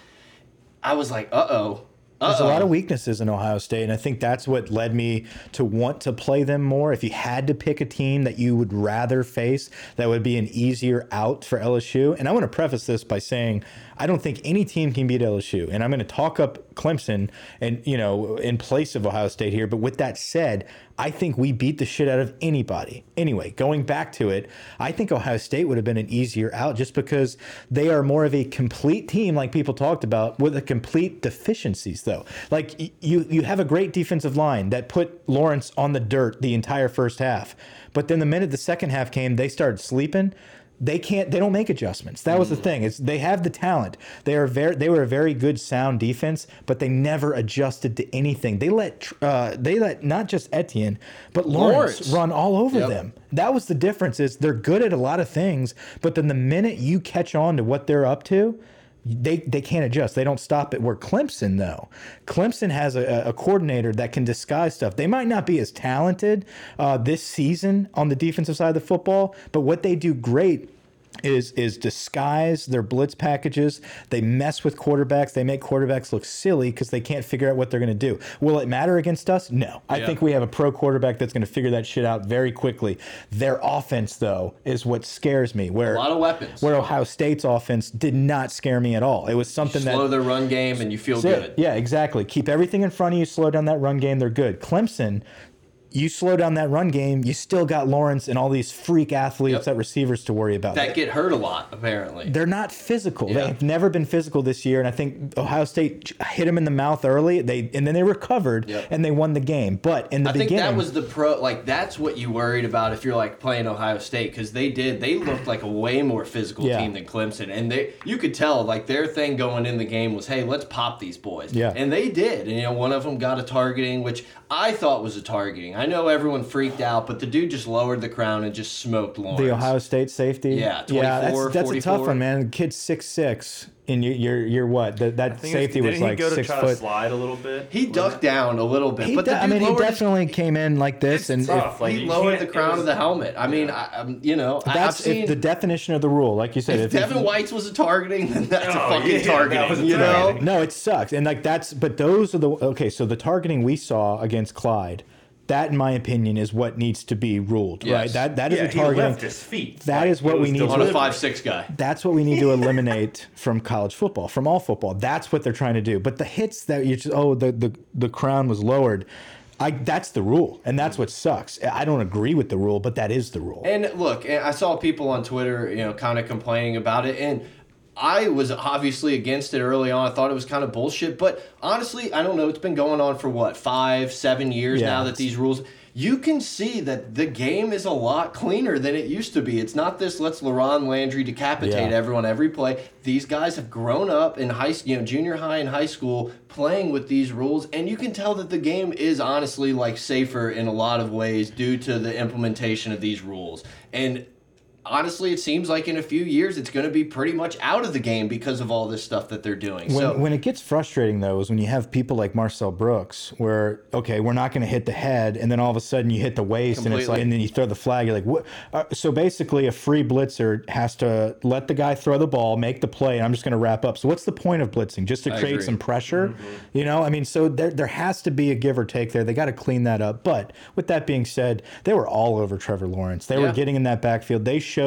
I was like, uh There's a lot of weaknesses in Ohio State, and I think that's what led me to want to play them more. If you had to pick a team that you would rather face, that would be an easier out for LSU. And I want to preface this by saying I don't think any team can beat LSU, and I'm going to talk up Clemson and you know in place of Ohio State here. But with that said, I think we beat the shit out of anybody. Anyway, going back to it, I think Ohio State would have been an easier out just because they are more of a complete team, like people talked about, with a complete deficiencies though. Like you, you have a great defensive line that put Lawrence on the dirt the entire first half, but then the minute the second half came, they started sleeping they can't they don't make adjustments. That was the thing is they have the talent. They are very they were a very good sound defense but they never adjusted to anything. They let uh, they let not just Etienne but Lawrence, Lawrence. run all over Yep. them. That was the difference is they're good at a lot of things but then the minute you catch on to what they're up to they they can't adjust. They don't stop it. Where Clemson though, Clemson has a, a coordinator that can disguise stuff. They might not be as talented uh, this season on the defensive side of the football, but what they do great is is disguise their blitz packages. They mess with quarterbacks. They make quarterbacks look silly because they can't figure out what they're going to do. Will it matter against us? No. I Yeah. think we have a pro quarterback that's going to figure that shit out very quickly. Their offense though is what scares me. Where A lot of weapons. where Ohio State's offense did not scare me at all. It was something Slow that their run game and you feel good. it. Yeah, exactly. Keep everything in front of you. Slow down that run game. They're good. Clemson, you slow down that run game. You still got Lawrence and all these freak athletes Yep. at receivers to worry about. That get hurt a lot, apparently. They're not physical. Yeah. They've never been physical this year, and I think Ohio State hit them in the mouth early. They and then they recovered Yep. and they won the game. But in the I think beginning, that was the pro. Like that's what you worried about if you're like playing Ohio State because they did. They looked like a way more physical Yeah. team than Clemson, and they you could tell like their thing going in the game was, hey, let's pop these boys. Yeah. and they did. And you know, one of them got a targeting, which I thought was a targeting. I know everyone freaked out, but the dude just lowered the crown and just smoked Lawrence. the Ohio State safety. Yeah, yeah, 24, that's, that's a tough one, man. The kid's six six, and you, you're you're what? That that I think safety it's, was didn't like he go to six try to foot. slide a little bit? He ducked down a little bit, He but the de- I mean, he lowered his- definitely came in like this, It's and if. Like, he you lowered the crown was- of the helmet. I mean, I, I'm, you know, I, I've that's seen the definition of the rule, like you said. if if- Devin White's was a targeting, then that's a Oh, fucking yeah, targeting. you know. No, it sucks. And like that's but those are the okay, so the targeting we saw against Clyde, that in my opinion is what needs to be ruled, right? Yes. That that is Yeah, a he targeting. left his feet. That Like, is what we was need to- on a five six guy. That's what we need to eliminate from college football, from all football. That's what they're trying to do. But the hits that you just oh the the, the crown was lowered. I, that's the rule, and that's what sucks. I don't agree with the rule, but that is the rule. And look, I saw people on Twitter, you know, kind of complaining about it, and I was obviously against it early on. I thought it was kind of bullshit, but honestly, I don't know. It's been going on for what five, seven years Yeah, now that these rules. You can see that the game is a lot cleaner than it used to be. It's not this let's LaRon Landry decapitate Yeah. everyone every play. These guys have grown up in high, you know, junior high and high school playing with these rules, and you can tell that the game is honestly like safer in a lot of ways due to the implementation of these rules. And honestly, it seems like in a few years it's going to be pretty much out of the game because of all this stuff that they're doing. When, so when it gets frustrating though is when you have people like Marcel Brooks where okay we're not going to hit the head and then all of a sudden you hit the waist and it's like and then you throw the flag you're like what? Uh, so basically a free blitzer has to let the guy throw the ball make the play and I'm just going to wrap up. So what's the point of blitzing? Just to I create agree. some pressure? You know I mean so there there has to be a give or take there. They got to clean that up. But with that being said they were all over Trevor Lawrence. They were getting in that backfield. They showed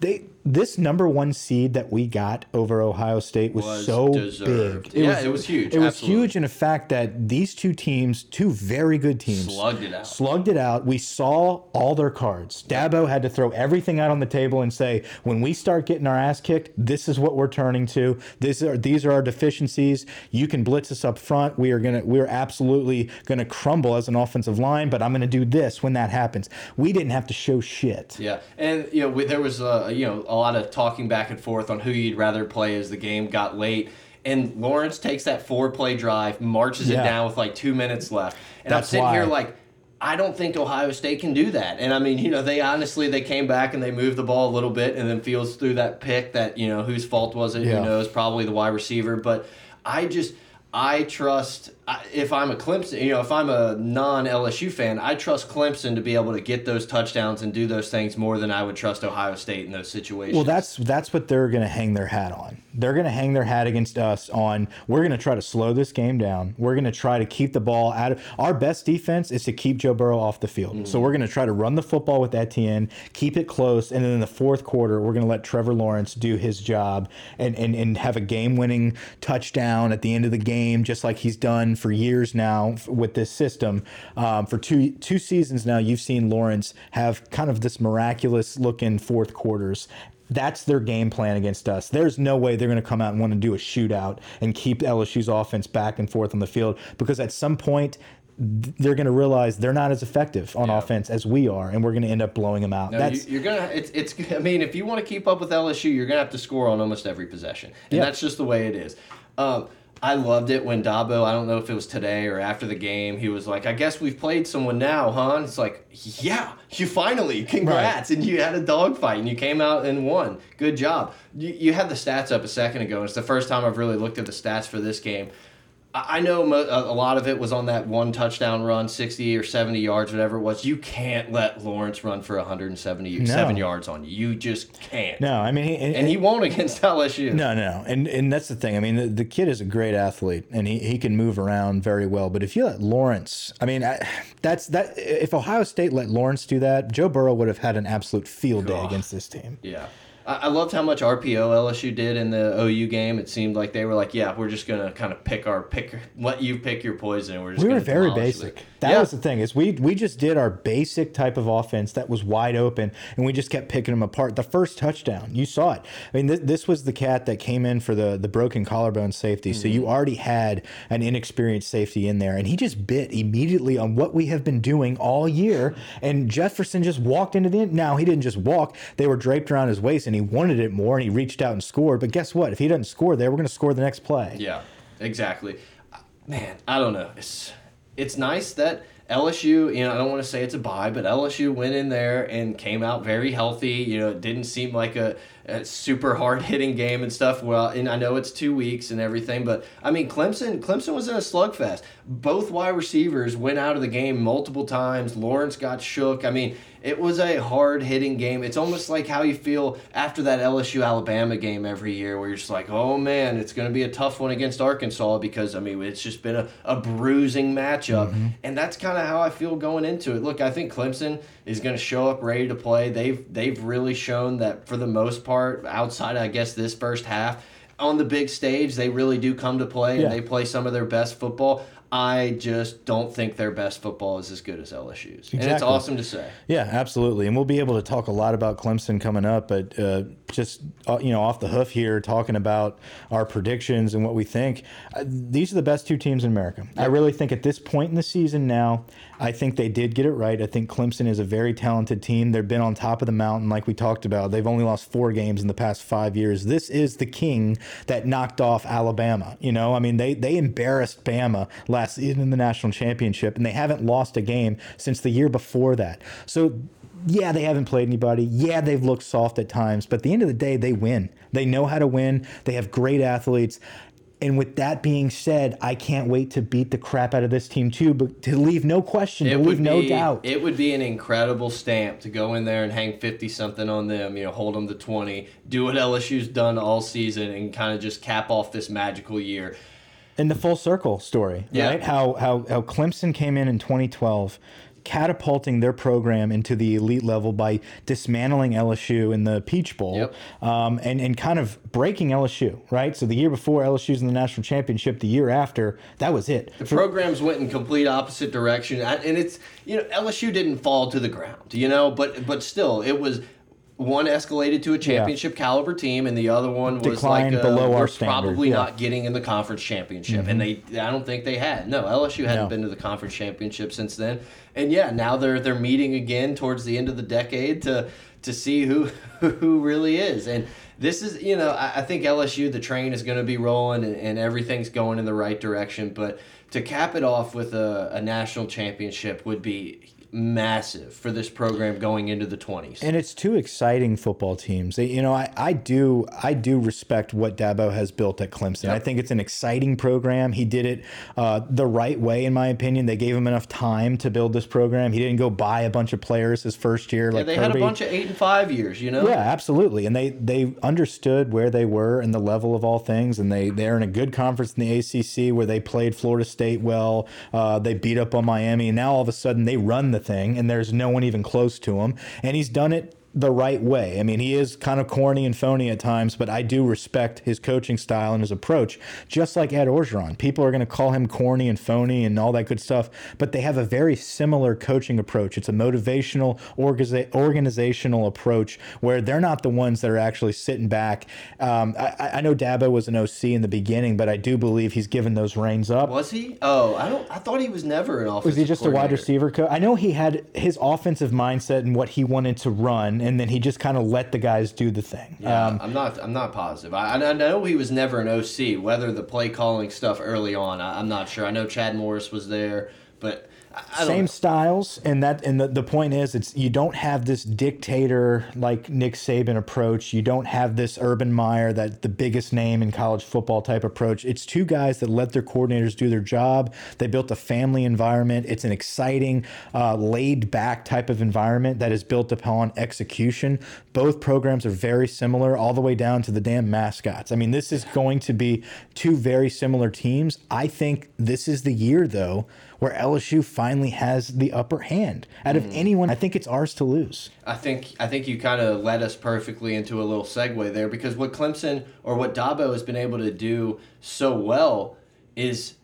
they this number one seed that we got over Ohio State was, Was so deserved. big. Yeah, it was huge, It was absolutely. huge in the fact that these two teams, two very good teams, Slugged it out. Slugged it out. We saw all their cards. Dabo had to throw everything out on the table and say, when we start getting our ass kicked, this is what we're turning to. This are these are our deficiencies. You can blitz us up front. We are gonna we're absolutely gonna crumble as an offensive line, but I'm gonna do this when that happens. We didn't have to show shit. Yeah, and you know we, there was uh, you know a lot of talking back and forth on who you'd rather play as the game got late. And Lawrence takes that four play drive, marches Yeah. it down with like two minutes left, and That's I'm sitting here like. I don't think Ohio State can do that. And I mean, you know, they honestly they came back and they moved the ball a little bit, and then Fields threw that pick that you know whose fault was it? Yeah. Who knows? Probably the wide receiver. But I just I trust I- if I'm a Clemson, you know, if I'm a non LSU fan, I trust Clemson to be able to get those touchdowns and do those things more than I would trust Ohio State in those situations. Well, that's that's what they're going to hang their hat on. They're going to hang their hat against us on. We're going to try to slow this game down. We're going to try to keep the ball out of. Our best defense is to keep Joe Burrow off the field. Mm-hmm. So we're going to try to run the football with Etienne, keep it close, and then in the fourth quarter, we're going to let Trevor Lawrence do his job and and and have a game-winning touchdown at the end of the game, just like he's done for years now with this system. Um, for two two seasons now, you've seen Lawrence have kind of this miraculous looking fourth quarters. That's their game plan against us. There's no way they're going to come out and want to do a shootout and keep LSU's offense back and forth on the field because at some point they're going to realize they're not as effective on Yeah. offense as we are, and we're going to end up blowing them out. No, That's you, are gonna. It's it's. I mean, if you want to keep up with LSU, you're gonna have to score on almost every possession, and Yeah. that's just the way it is. Um, I loved it when Dabo. I don't know if it was today or after the game. He was like, "I guess we've played someone now, huh?" And it's like, "Yeah, you finally, congrats!" And you had a dogfight and you came out and won. Good job. You, you had the stats up a second ago. It's the first time I've really looked at the stats for this game. I know a lot of it was on that one touchdown run, 60 or 70 yards, whatever it was. You can't let Lawrence run for 177 No. yards on you. You just can't. no, I mean, he, And he won't against LSU. No, no, and and that's the thing. I mean, the, the kid is a great athlete, and he, he can move around very well. But if you let Lawrence, I mean, I, that's that. If Ohio State let Lawrence do that, Joe Burrow would have had an absolute field day against this team. Yeah. I, I loved how much RPO LSU did in the OU game. It seemed like they were like, yeah, we're just going to kind of pick our pick, let you pick your poison. We're just We were gonna very basic. it." That yeah. was the thing is we we just did our basic type of offense that was wide open, and we just kept picking them apart. The first touchdown, you saw it. I mean, this, this was the cat that came in for the the broken collarbone safety. So Mm-hmm. you already had an inexperienced safety in there, and he just bit immediately on what we have been doing all year. And Jefferson just walked into the end. Now he didn't just walk; they were draped around his waist, and he wanted it more, and he reached out and scored. But guess what? If he doesn't score there, we're going to score the next play. Yeah, exactly. Man, I don't know. It's it's nice that LSU, you know, I don't want to say it's a buy, but LSU went in there and came out very healthy. You know, it didn't seem like a, a super hard hitting game and stuff. Well, and I know it's two weeks and everything, but I mean, Clemson, Clemson was in a slugfest. Both wide receivers went out of the game multiple times. Lawrence got shook. I mean, it was a hard hitting game. It's almost like how you feel after that LSU Alabama game every year, where you're just like, oh man, it's going to be a tough one against Arkansas because I mean it's just been a, a bruising matchup, mm-hmm. and that's kind of how I feel going into it. Look, I think Clemson is going to show up ready to play. They've they've really shown that for the most part, outside I guess this first half. On the big stage, they really do come to play Yeah. and they play some of their best football. I just don't think their best football is as good as LSU's. And it's awesome to say. Yeah, absolutely, and we'll be able to talk a lot about Clemson coming up. But uh, just uh, you know, off the hoof here, talking about our predictions and what we think. Uh, these are the best two teams in America. I really think at this point in the season now, I think they did get it right. I think Clemson is a very talented team. They've been on top of the mountain, like we talked about. They've only lost four games in the past five years. This is the king that knocked off Alabama. You know, I mean, they they embarrassed Bama last season in the national championship, and they haven't lost a game since the year before that. So yeah, they haven't played anybody. Yeah, they've looked soft at times, but at the end of the day, they win. They know how to win. They have great athletes. And with that being said, I can't wait to beat the crap out of this team too, but to leave no question, to leave no doubt. It would be an incredible stamp to go in there and hang 50 something on them, you know, hold them to 20, do what LSU's done all season and kind of just cap off this magical year. and the full circle story, Yeah. right? How how how Clemson came in in 2012, catapulting their program into the elite level by dismantling LSU in the Peach Bowl, Yep. um, and and kind of breaking LSU, right? So the year before LSU's in the national championship, the year after, that was it. The programs went in complete opposite direction, and and it's you know LSU didn't fall to the ground, you know, but but still it was one escalated to a championship caliber team, and the other one was Declined like uh, below our standard, probably yeah. Mm-hmm. not getting in the conference championship, and they I don't think they had. No, LSU hadn't No. been to the conference championship since then, and yeah, now they're they're meeting again towards the end of the decade to to see who who really is, and this is you know I, I think LSU the train is going to be rolling and, and everything's going in the right direction. But to cap it off with a, a national championship would be massive for this program going into the 20s. And it's two exciting football teams. You know, I, I do I do respect what Dabo has built at Clemson. Yep. I think it's an exciting program. He did it uh, the right way, in my opinion. They gave him enough time to build this program. He didn't go buy a bunch of players his first year. yeah, like they Kirby. had a bunch of eight and five years, you know. Yeah, absolutely. And they they understood where they were and the level of all things, and they they're in a good conference in the ACC where they played Florida State well. Uh, they beat up on Miami, and now all of a sudden they run the thing, and there's no one even close to him. And he's done it the right way. I mean, he is kind of corny and phony at times, but I do respect his coaching style and his approach, just like Ed Orgeron. People are going to call him corny and phony and all that good stuff, but they have a very similar coaching approach. It's a motivational, organiza organizational approach where they're not the ones that are actually sitting back. Um, I, I know Dabo was an OC in the beginning, but I do believe he's given those reins up. Was he? Oh, I don't. I thought he was never an offensive. Was he just a wide receiver coach? I know he had his offensive mindset and what he wanted to run, and then he just kind of let the guys do the thing. Yeah, Um, I'm not. I'm not positive. I, I know he was never an OC. Whether the play calling stuff early on, I, I'm not sure. I know Chad Morris was there, but I, I don't same know. styles, and that and the, the point is, it's you don't have this dictator like Nick Saban approach. You don't have this Urban Meyer that the biggest name in college football type approach. It's two guys that let their coordinators do their job. They built a family environment. It's an exciting, uh, laid back type of environment that is built upon execution. Both programs are very similar, all the way down to the damn mascots. I mean, this is going to be two very similar teams. I think this is the year though where LSU finally has the upper hand. Out of hmm. anyone, I think it's ours to lose. I think I think you kind of led us perfectly into a little segue there because what Clemson or what Dabo has been able to do so well is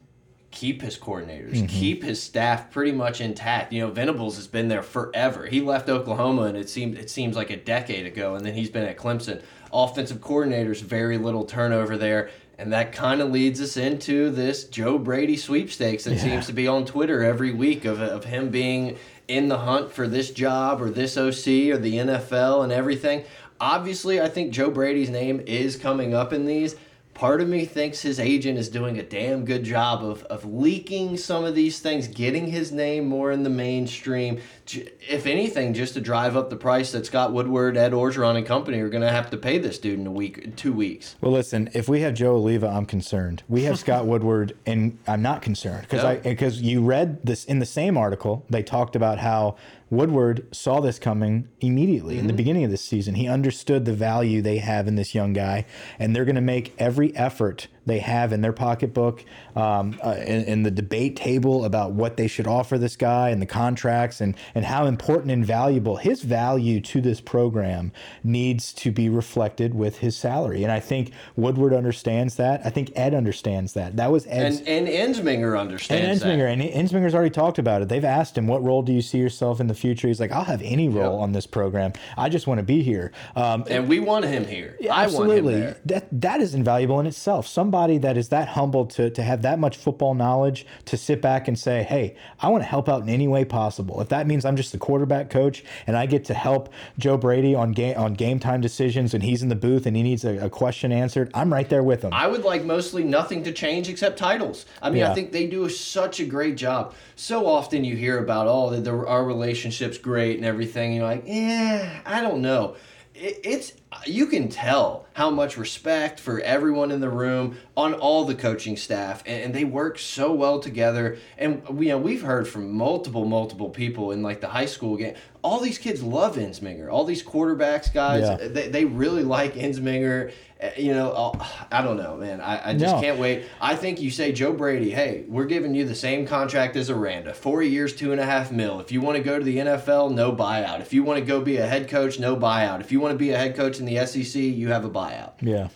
keep his coordinators, mm-hmm. keep his staff pretty much intact. You know, Venables has been there forever. He left Oklahoma and it seemed it seems like a decade ago, and then he's been at Clemson. Offensive coordinators, very little turnover there. And that kind of leads us into this Joe Brady sweepstakes that seems to be on Twitter every week of, of him being in the hunt for this job or this OC or the NFL and everything. Obviously, I think Joe Brady's name is coming up in these. Part of me thinks his agent is doing a damn good job of, of leaking some of these things, getting his name more in the mainstream. If anything, just to drive up the price that Scott Woodward, Ed Orgeron, and company are going to have to pay this dude in a week, two weeks. Well, listen, if we have Joe Alleva, I'm concerned. We have Scott Woodward, and I'm not concerned because No. I because you read this in the same article. They talked about how Woodward saw this coming immediately in the mm-hmm. beginning of this season. He understood the value they have in this young guy, and they're going to make every effort they have in their pocketbook, um, uh, in, in the debate table about what they should offer this guy and the contracts and and how important and valuable his value to this program needs to be reflected with his salary. And I think Woodward understands that. I think Ed understands that. That was Ed's. And and Ensminger And understands that. Ensminger, and Ensminger's already talked about it. They've asked him, "What role do you see yourself in the future?" He's like, "I'll have any role Yep. on this program. I just want to be here." Um, And we want him here. yeah, I want him absolutely. there. That that is invaluable in itself. Somebody that is that humble to to have that much football knowledge to sit back and say, "Hey, I want to help out in any way possible." If that means I'm just the quarterback coach and I get to help Joe Brady on game on game time decisions and he's in the booth and he needs a, a question answered, I'm right there with him. I would like mostly nothing to change except titles. I mean, I think they do such a great job. So often you hear about, oh, the, the, our relationship's great and everything. You're like, yeah, I don't know. It, it's you can tell how much respect for everyone in the room on all the coaching staff, and, they work so well together. And we, you know, we've heard from multiple, multiple people in like the high school game. All these kids love Ensminger. All these quarterbacks, guys, Yeah. they, they really like Ensminger. Uh, You know, I'll- I don't know, man. I, I just No. can't wait. I think you say Joe Brady, hey, we're giving you the same contract as Aranda, four years, two and a half mil. If you want to go to the NFL, no buyout. If you want to go be a head coach, no buyout. If you want to be a head coach in the SEC, you have a buyout. yeah.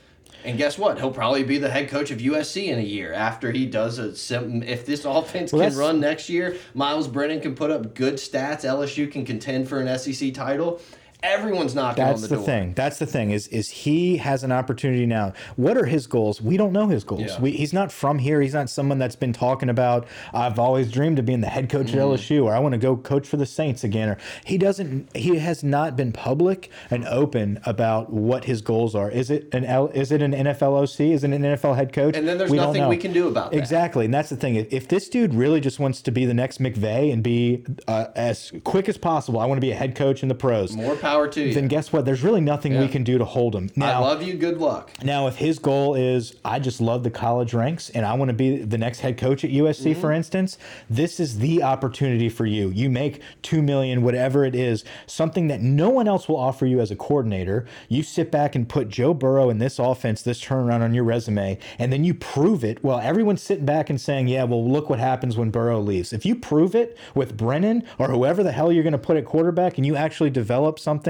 And guess what? He'll probably be the head coach of USC in a year after he does a sim. If this offense Well, can run next year, Myles Brennan can put up good stats. LSU can contend for an SEC title. Everyone's knocking That's on the, the, door. thing. That's the thing. Is is he has an opportunity now? What are his goals? We don't know his goals. Yeah. We, he's not from here. He's not someone that's been talking about. I've always dreamed of being the head coach Mm-hmm. at LSU, or I want to go coach for the Saints again. Or he doesn't. He has not been public and open about what his goals are. Is it an L? Is it an NFL OC? Is it an NFL head coach? And then there's We nothing we can do about that. Exactly, and that's the thing. If if this dude really just wants to be the next McVay and be uh, as quick as possible, I want to be a head coach in the pros. More power to you. Then guess what? There's really nothing we can do to hold him. I love you. Good luck. now, if his goal is I just love the college ranks and I want to be the next head coach at USC, mm-hmm. for instance, this is the opportunity for you. You make two million, whatever it is, something that no one else will offer you as a coordinator. You sit back and put Joe Burrow in this offense, this turnaround on your resume, and then you prove it. Well, everyone's sitting back and saying, "Yeah, well, look what happens when Burrow leaves." If you prove it with Brennan or whoever the hell you're going to put at quarterback, and you actually develop something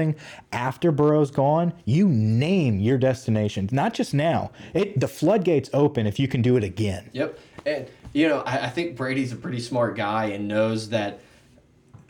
after Burrow's gone, you name your destination. Not just now. It the floodgates open if you can do it again. Yep. And you know, I, I think Brady's a pretty smart guy and knows that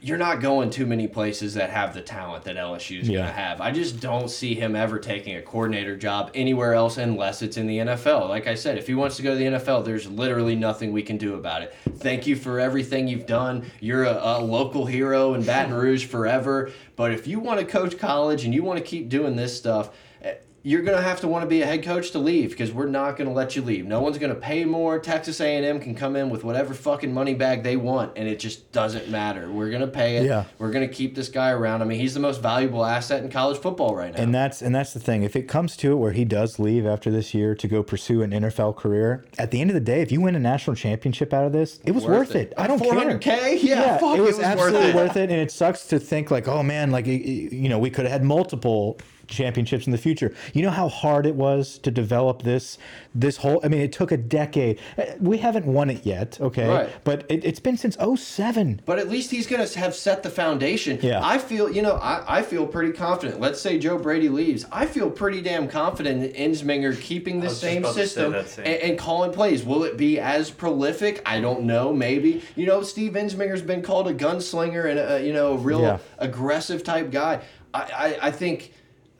you're not going too many places that have the talent that LSU's Yeah. going to have. I just don't see him ever taking a coordinator job anywhere else unless it's in the NFL. Like I said, if he wants to go to the NFL, there's literally nothing we can do about it. Thank you for everything you've done. You're a, a local hero in Baton Rouge forever. But if you want to coach college and you want to keep doing this stuff, eh, you're going to have to want to be a head coach to leave because we're not going to let you leave. No one's going to pay more. Texas A&M can come in with whatever fucking money bag they want and it just doesn't matter. We're going to pay it. Yeah. We're going to keep this guy around. I mean, he's the most valuable asset in college football right now. And that's and that's the thing. If it comes to it where he does leave after this year to go pursue an NFL career, at the end of the day, if you win a national championship out of this, it was worth, it. I don't care. 400K? Yeah, fuck, it was, worth absolutely it. worth it. And it sucks to think like, oh man, like you know, we could have had multiple championships in the future. You know how hard it was to develop this this whole I mean, it took a decade. Uh, We haven't won it yet, okay? Right. But it, it's been since 07. But at least he's going to have set the foundation. Yeah. I feel, you know, I, I feel pretty confident. Let's say Joe Brady leaves. I feel pretty damn confident in Ensminger keeping the same about to say system same. and, and calling plays. Will it be as prolific? I don't know. Maybe. You know, Steve Ensminger's been called a gunslinger and, a, you know, a real Yeah. aggressive type guy. I, I, I think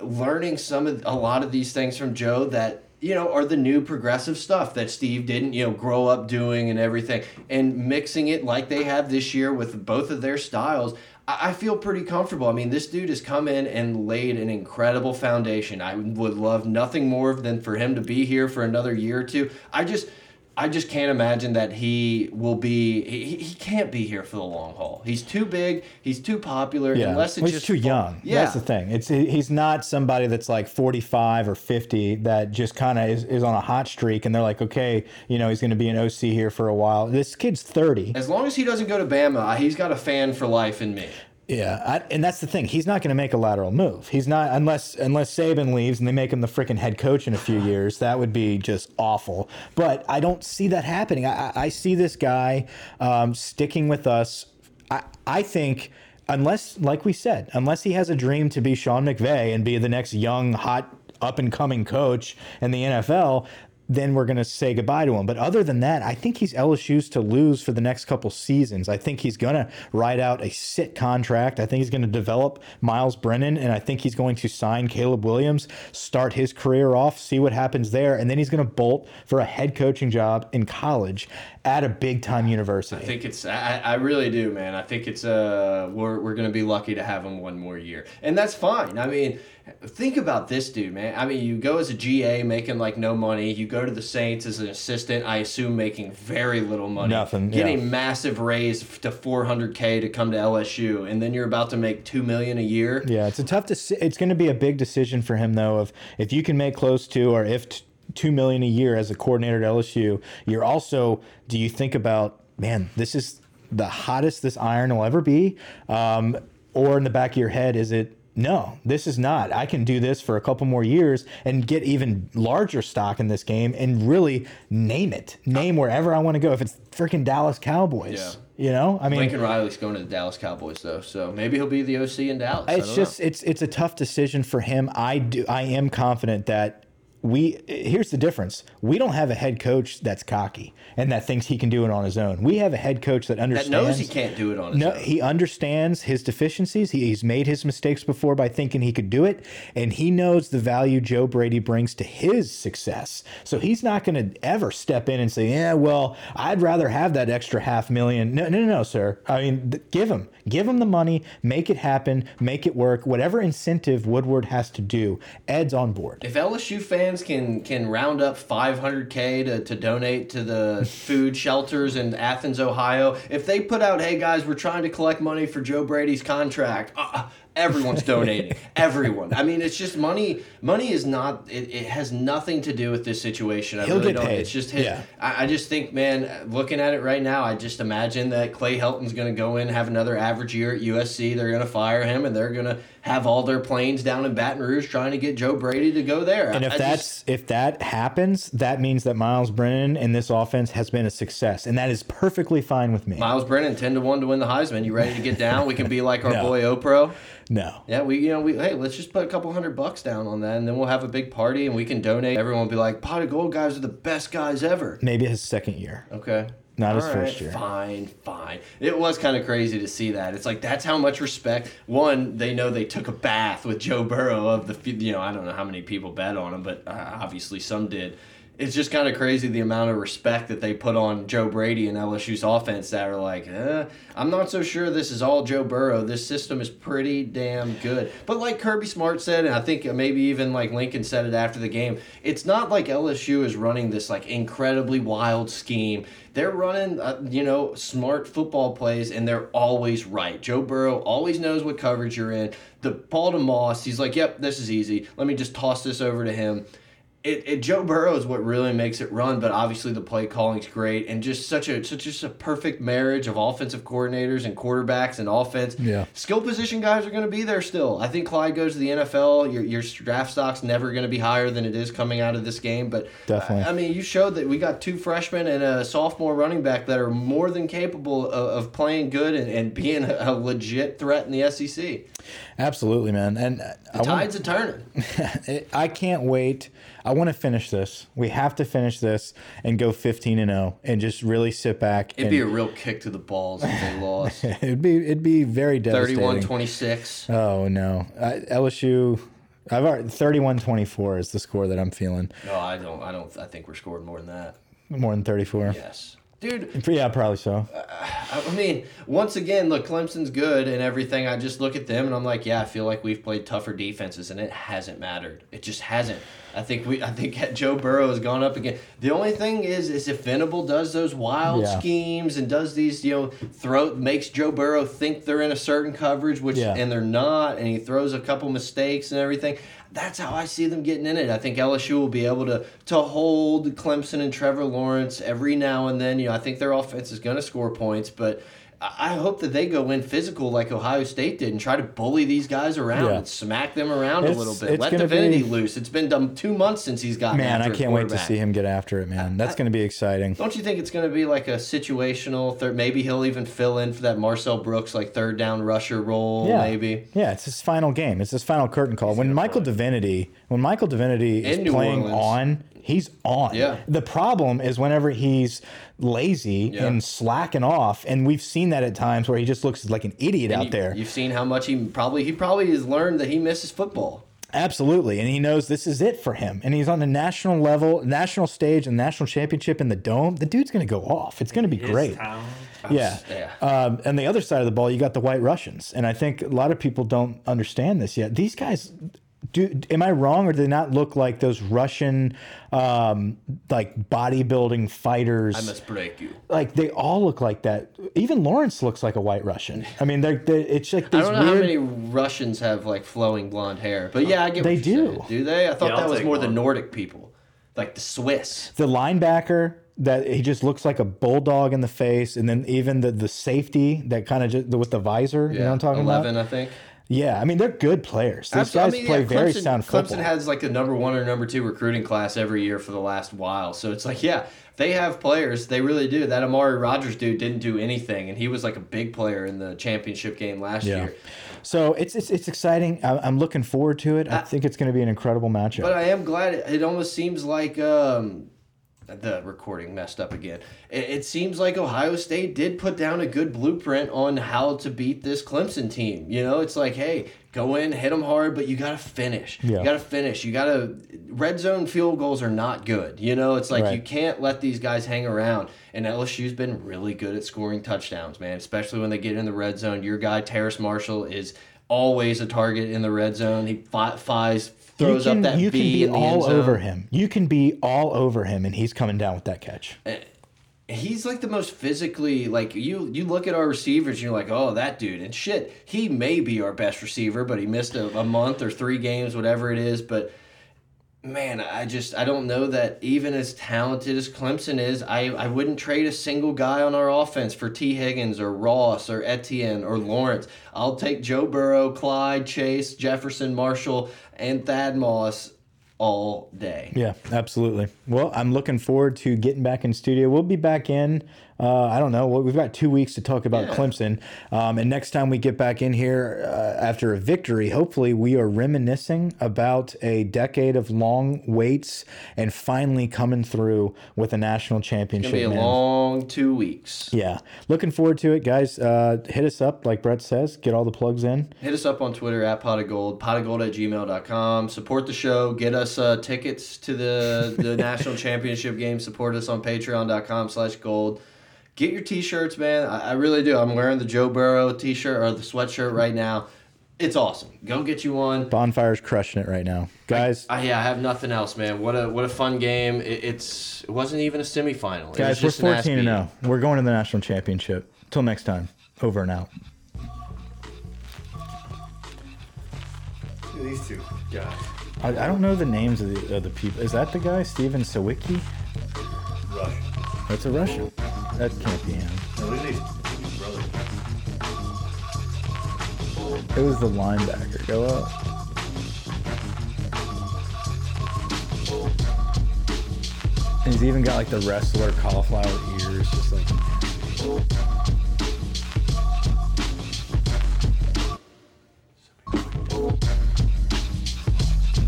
learning some of a lot of these things from Joe that you know are the new progressive stuff that Steve didn't you know grow up doing and everything and mixing it like they have this year with both of their styles I feel pretty comfortable. I mean, this dude has come in and laid an incredible foundation. I would love nothing more than for him to be here for another year or two. I just, I just can't imagine that he will be. He, he can't be here for the long haul. He's too big. He's too popular. Yeah, Unless it's well, he's just too young. Yeah, That's the thing. It's he's not somebody that's like 45 or 50 that just kind of is, is on a hot streak and they're like, okay, you know, he's going to be an OC here for a while. This kid's 30. As long as he doesn't go to Bama, he's got a fan for life in me. Yeah, I, and that's the thing. He's not going to make a lateral move. He's not unless unless Saban leaves and they make him the freaking head coach in a few years. That would be just awful. But I don't see that happening. I, I see this guy um, sticking with us. I I think unless, like we said, unless he has a dream to be Sean McVay and be the next young, hot, up and coming coach in the NFL. Then we're going to say goodbye to him. But other than that, I think he's LSU's to lose for the next couple seasons. I think he's going to ride out a sit contract. I think he's going to develop Myles Brennan, and I think he's going to sign Caleb Williams, start his career off, see what happens there, and then he's going to bolt for a head coaching job in college at a big time university. I think it's. I, I really do, man. I think it's. Uh, we're we're gonna be lucky to have him one more year, and that's fine. I mean, think about this dude, man. I mean, you go as a GA making like no money. You go to the Saints as an assistant. I assume making very little money. Nothing, Get yeah. a massive raise to 400k to come to LSU, and then you're about to make two million a year. Yeah, it's a tough. It's going to be a big decision for him though. Of if you can make close to, or if two million a year as a coordinator at LSU, you're also. Do you think about man? This is the hottest this iron will ever be, um, or in the back of your head, is it? No, this is not. I can do this for a couple more years and get even larger stock in this game and really name it. Name wherever I want to go. If it's freaking Dallas Cowboys, Yeah. you know, I mean, Lincoln Riley's going to the Dallas Cowboys though, so maybe he'll be the OC in Dallas. It's just it's it's a tough decision for him. I do I am confident that we here's the difference. We don't have a head coach that's cocky and that thinks he can do it on his own. We have a head coach that understands That knows he can't do it on his no, own. he understands his deficiencies. He, he's made his mistakes before by thinking he could do it, and he knows the value Joe Brady brings to his success. So he's not going to ever step in and say, "Yeah, well, I'd rather have that extra half million. No, no, no, no, sir. I mean, give him, give him the money, make it happen, make it work. Whatever incentive Woodward has to do, Ed's on board. If LSU fans can can round up 500k to, to donate to the food shelters in Athens, Ohio, if they put out, "Hey guys, we're trying to collect money for Joe Brady's contract," uh, everyone's donating. Everyone. I mean, it's just money. Money is not. It, it has nothing to do with this situation. I He'll really get don't. paid. It's just his. Yeah. I, I just think, man, looking at it right now, I just imagine that Clay Helton's going to go in, have another average year at USC. They're going to fire him, and they're going to have all their planes down in Baton Rouge trying to get Joe Brady to go there. And I- if I that's just- if that happens, that means that Myles Brennan and this offense has been a success, and that is perfectly fine with me. Myles Brennan, ten to one to win the Heisman. You ready to get down? We can be like our No. boy Opro. No. Yeah, we you know we hey let's just put a couple hundred bucks down on that, and then we'll have a big party, and we can donate. Everyone will be like, "Pot of Gold guys are the best guys ever." Maybe his second year. Okay. Not his All first year. Fine, fine. It was kind of crazy to see that. It's like that's how much respect. One, they know they took a bath with Joe Burrow of the. You know, I don't know how many people bet on him, but uh, obviously some did. It's just kind of crazy the amount of respect that they put on Joe Brady and LSU's offense. That are like, eh, I'm not so sure this is all Joe Burrow. This system is pretty damn good. But like Kirby Smart said, and I think maybe even like Lincoln said it after the game, it's not like LSU is running this like incredibly wild scheme. They're running, uh, you know, smart football plays, and they're always right. Joe Burrow always knows what coverage you're in. The ball to Moss, he's like, "Yep, this is easy. Let me just toss this over to him." It, it Joe Burrow is what really makes it run, but obviously the play calling's great, and just such a such just a perfect marriage of offensive coordinators and quarterbacks and offense. Yeah. skill position guys are going to be there still. I think Clyde goes to the NFL. Your your draft stock's never going to be higher than it is coming out of this game, but Definitely. I, I mean, you showed that we got two freshmen and a sophomore running back that are more than capable of, of playing good and, and being a, a legit threat in the SEC. Absolutely, man. And uh, I want, Tides are turning. I can't wait. I want to finish this. We have to finish this and go 15 and 0 and just really sit back. It'd and, be a real kick to the balls if they lost. it'd be it'd be very devastating. 31 26. Oh no, I, LSU. I've already 31-24 is the score that I'm feeling. No, I don't. I don't. I think we're scoring more than that. More than 34. Yes, dude. Yeah, probably so. Uh, I mean, once again, look, Clemson's good and everything. I just look at them and I'm like, yeah, I feel like we've played tougher defenses, and it hasn't mattered. It just hasn't. I think we, I think Joe Burrow has gone up again. The only thing is, is if Venable does those wild Yeah. schemes and does these, you know, throw makes Joe Burrow think they're in a certain coverage, which Yeah. and they're not, and he throws a couple mistakes and everything. That's how I see them getting in it. I think LSU will be able to to hold Clemson and Trevor Lawrence every now and then. You know, I think their offense is going to score points, but I hope that they go in physical like Ohio State did and try to bully these guys around Yeah. and smack them around It's- a little bit. Let Divinity be- loose. It's been done two months since he's gotten Man, I can't wait to see him get after it, man. That's going to be exciting. Don't you think it's going to be like a situational third? Maybe he'll even fill in for that Marcel Brooks like third down rusher role. Yeah, Maybe. Yeah, it's his final game. It's his final curtain call. When Michael Divinity, when Michael Divinity is playing Orleans. on, he's on. Yeah. The problem is whenever he's lazy Yeah. and slacking off, and we've seen that at times where he just looks like an idiot out You- there. You've seen how much he probably he probably has learned that he misses football. Absolutely, and he knows this is it for him. And he's on the national level, national stage, and national championship in the dome. The dude's going to go off. It's going to be His great. talent. Yeah. Yeah. Um, and the other side of the ball, you got the White Russians, and I think a lot of people don't understand this yet. These guys, do am I wrong, or do they not look like those Russian, um, like bodybuilding fighters? I must break you. like they all look like that. Even Lawrence looks like a White Russian. I mean, they're, they're it's like I these don't know weird. how many Russians have like flowing blonde hair, but yeah, I get They what you're do. saying. Do they? I thought Yeah, that was take more the. Nordic people, like the Swiss. the linebacker that he just looks like a bulldog in the face, and then even the the safety that kind of just with the visor. You know what I'm talking eleven, about? I think. Yeah, I mean they're good players. These Absolutely. I guys mean, play yeah, very sound football. Clemson has like the number one or number two recruiting class every year for the last while. So it's like, yeah, they have players. They really do. That Amari Rodgers dude didn't do anything, and he was like a big player in the championship game last yeah. year. So it's it's, it's exciting. I, I'm looking forward to it. I think it's going to be an incredible matchup. But I am glad. It, it almost seems like um, the recording messed up again. It, it seems like Ohio State did put down a good blueprint on how to beat this Clemson team. You know, it's like, hey, go in, hit them hard, but you got to finish. Yeah. You got to finish. You got to. Red zone field goals are not good. You know, it's like Right. you can't let these guys hang around. And LSU's been really good at scoring touchdowns, man. Especially when they get in the red zone. Your guy Terrace Marshall is always a target in the red zone. He fi- fies throws can, up that you can be in the end all over him. You can be all over him, and he's coming down with that catch. Eh, he's like the most physically like you. You look at our receivers, and you're like, oh, that dude. And shit, he may be our best receiver, but he missed a, a month or three games, whatever it is. But man, I just I don't know that even as talented as Clemson is, I I wouldn't trade a single guy on our offense for Tee Higgins or Ross or Etienne or Lawrence. I'll take Joe Burrow, Clyde, Chase, Jefferson, Marshall, and Thad Moss all day. Yeah, absolutely. Well, I'm looking forward to getting back in studio. We'll be back in. Uh, I don't know. Well, we've got two weeks to talk about Yeah. Clemson, um, and next time we get back in here uh, after a victory, hopefully we are reminiscing about a decade of long waits and finally coming through with a national championship. It's gonna be a man. long two weeks. Yeah, looking forward to it, guys. Uh, hit us up, like Brett says. Get all the plugs in. Hit us up on Twitter at pot of gold, pot of gold at gmail.com. Support the show. Get us uh, tickets to the, the national championship game. Support us on patreon.com slash gold. Get your t-shirts, man. I, I really do. I'm wearing the Joe Burrow t-shirt or the sweatshirt mm-hmm. right now. It's awesome. Go get you one. Bonfire's crushing it right now, guys. I, yeah, I have nothing else, man. What a what a fun game. It, it's it wasn't even a semifinal. It was guys, we're just an ass 14 and beating. 0. We're going to the national championship. Till next time. Over and out. These two guys. I, I don't know the names of the, of the people. Is that the guy, Steven Sawicki? Rush. That's a Russian. That can't be him. No, look at these these brothers. It was the linebacker. Go up. And he's even got like the wrestler cauliflower ears, just like.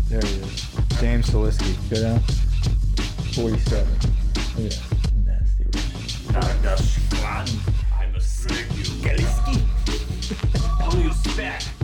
There he is. James Skalski. Go down. 47. Look at that. I'm a snake. Galiski. All you spare.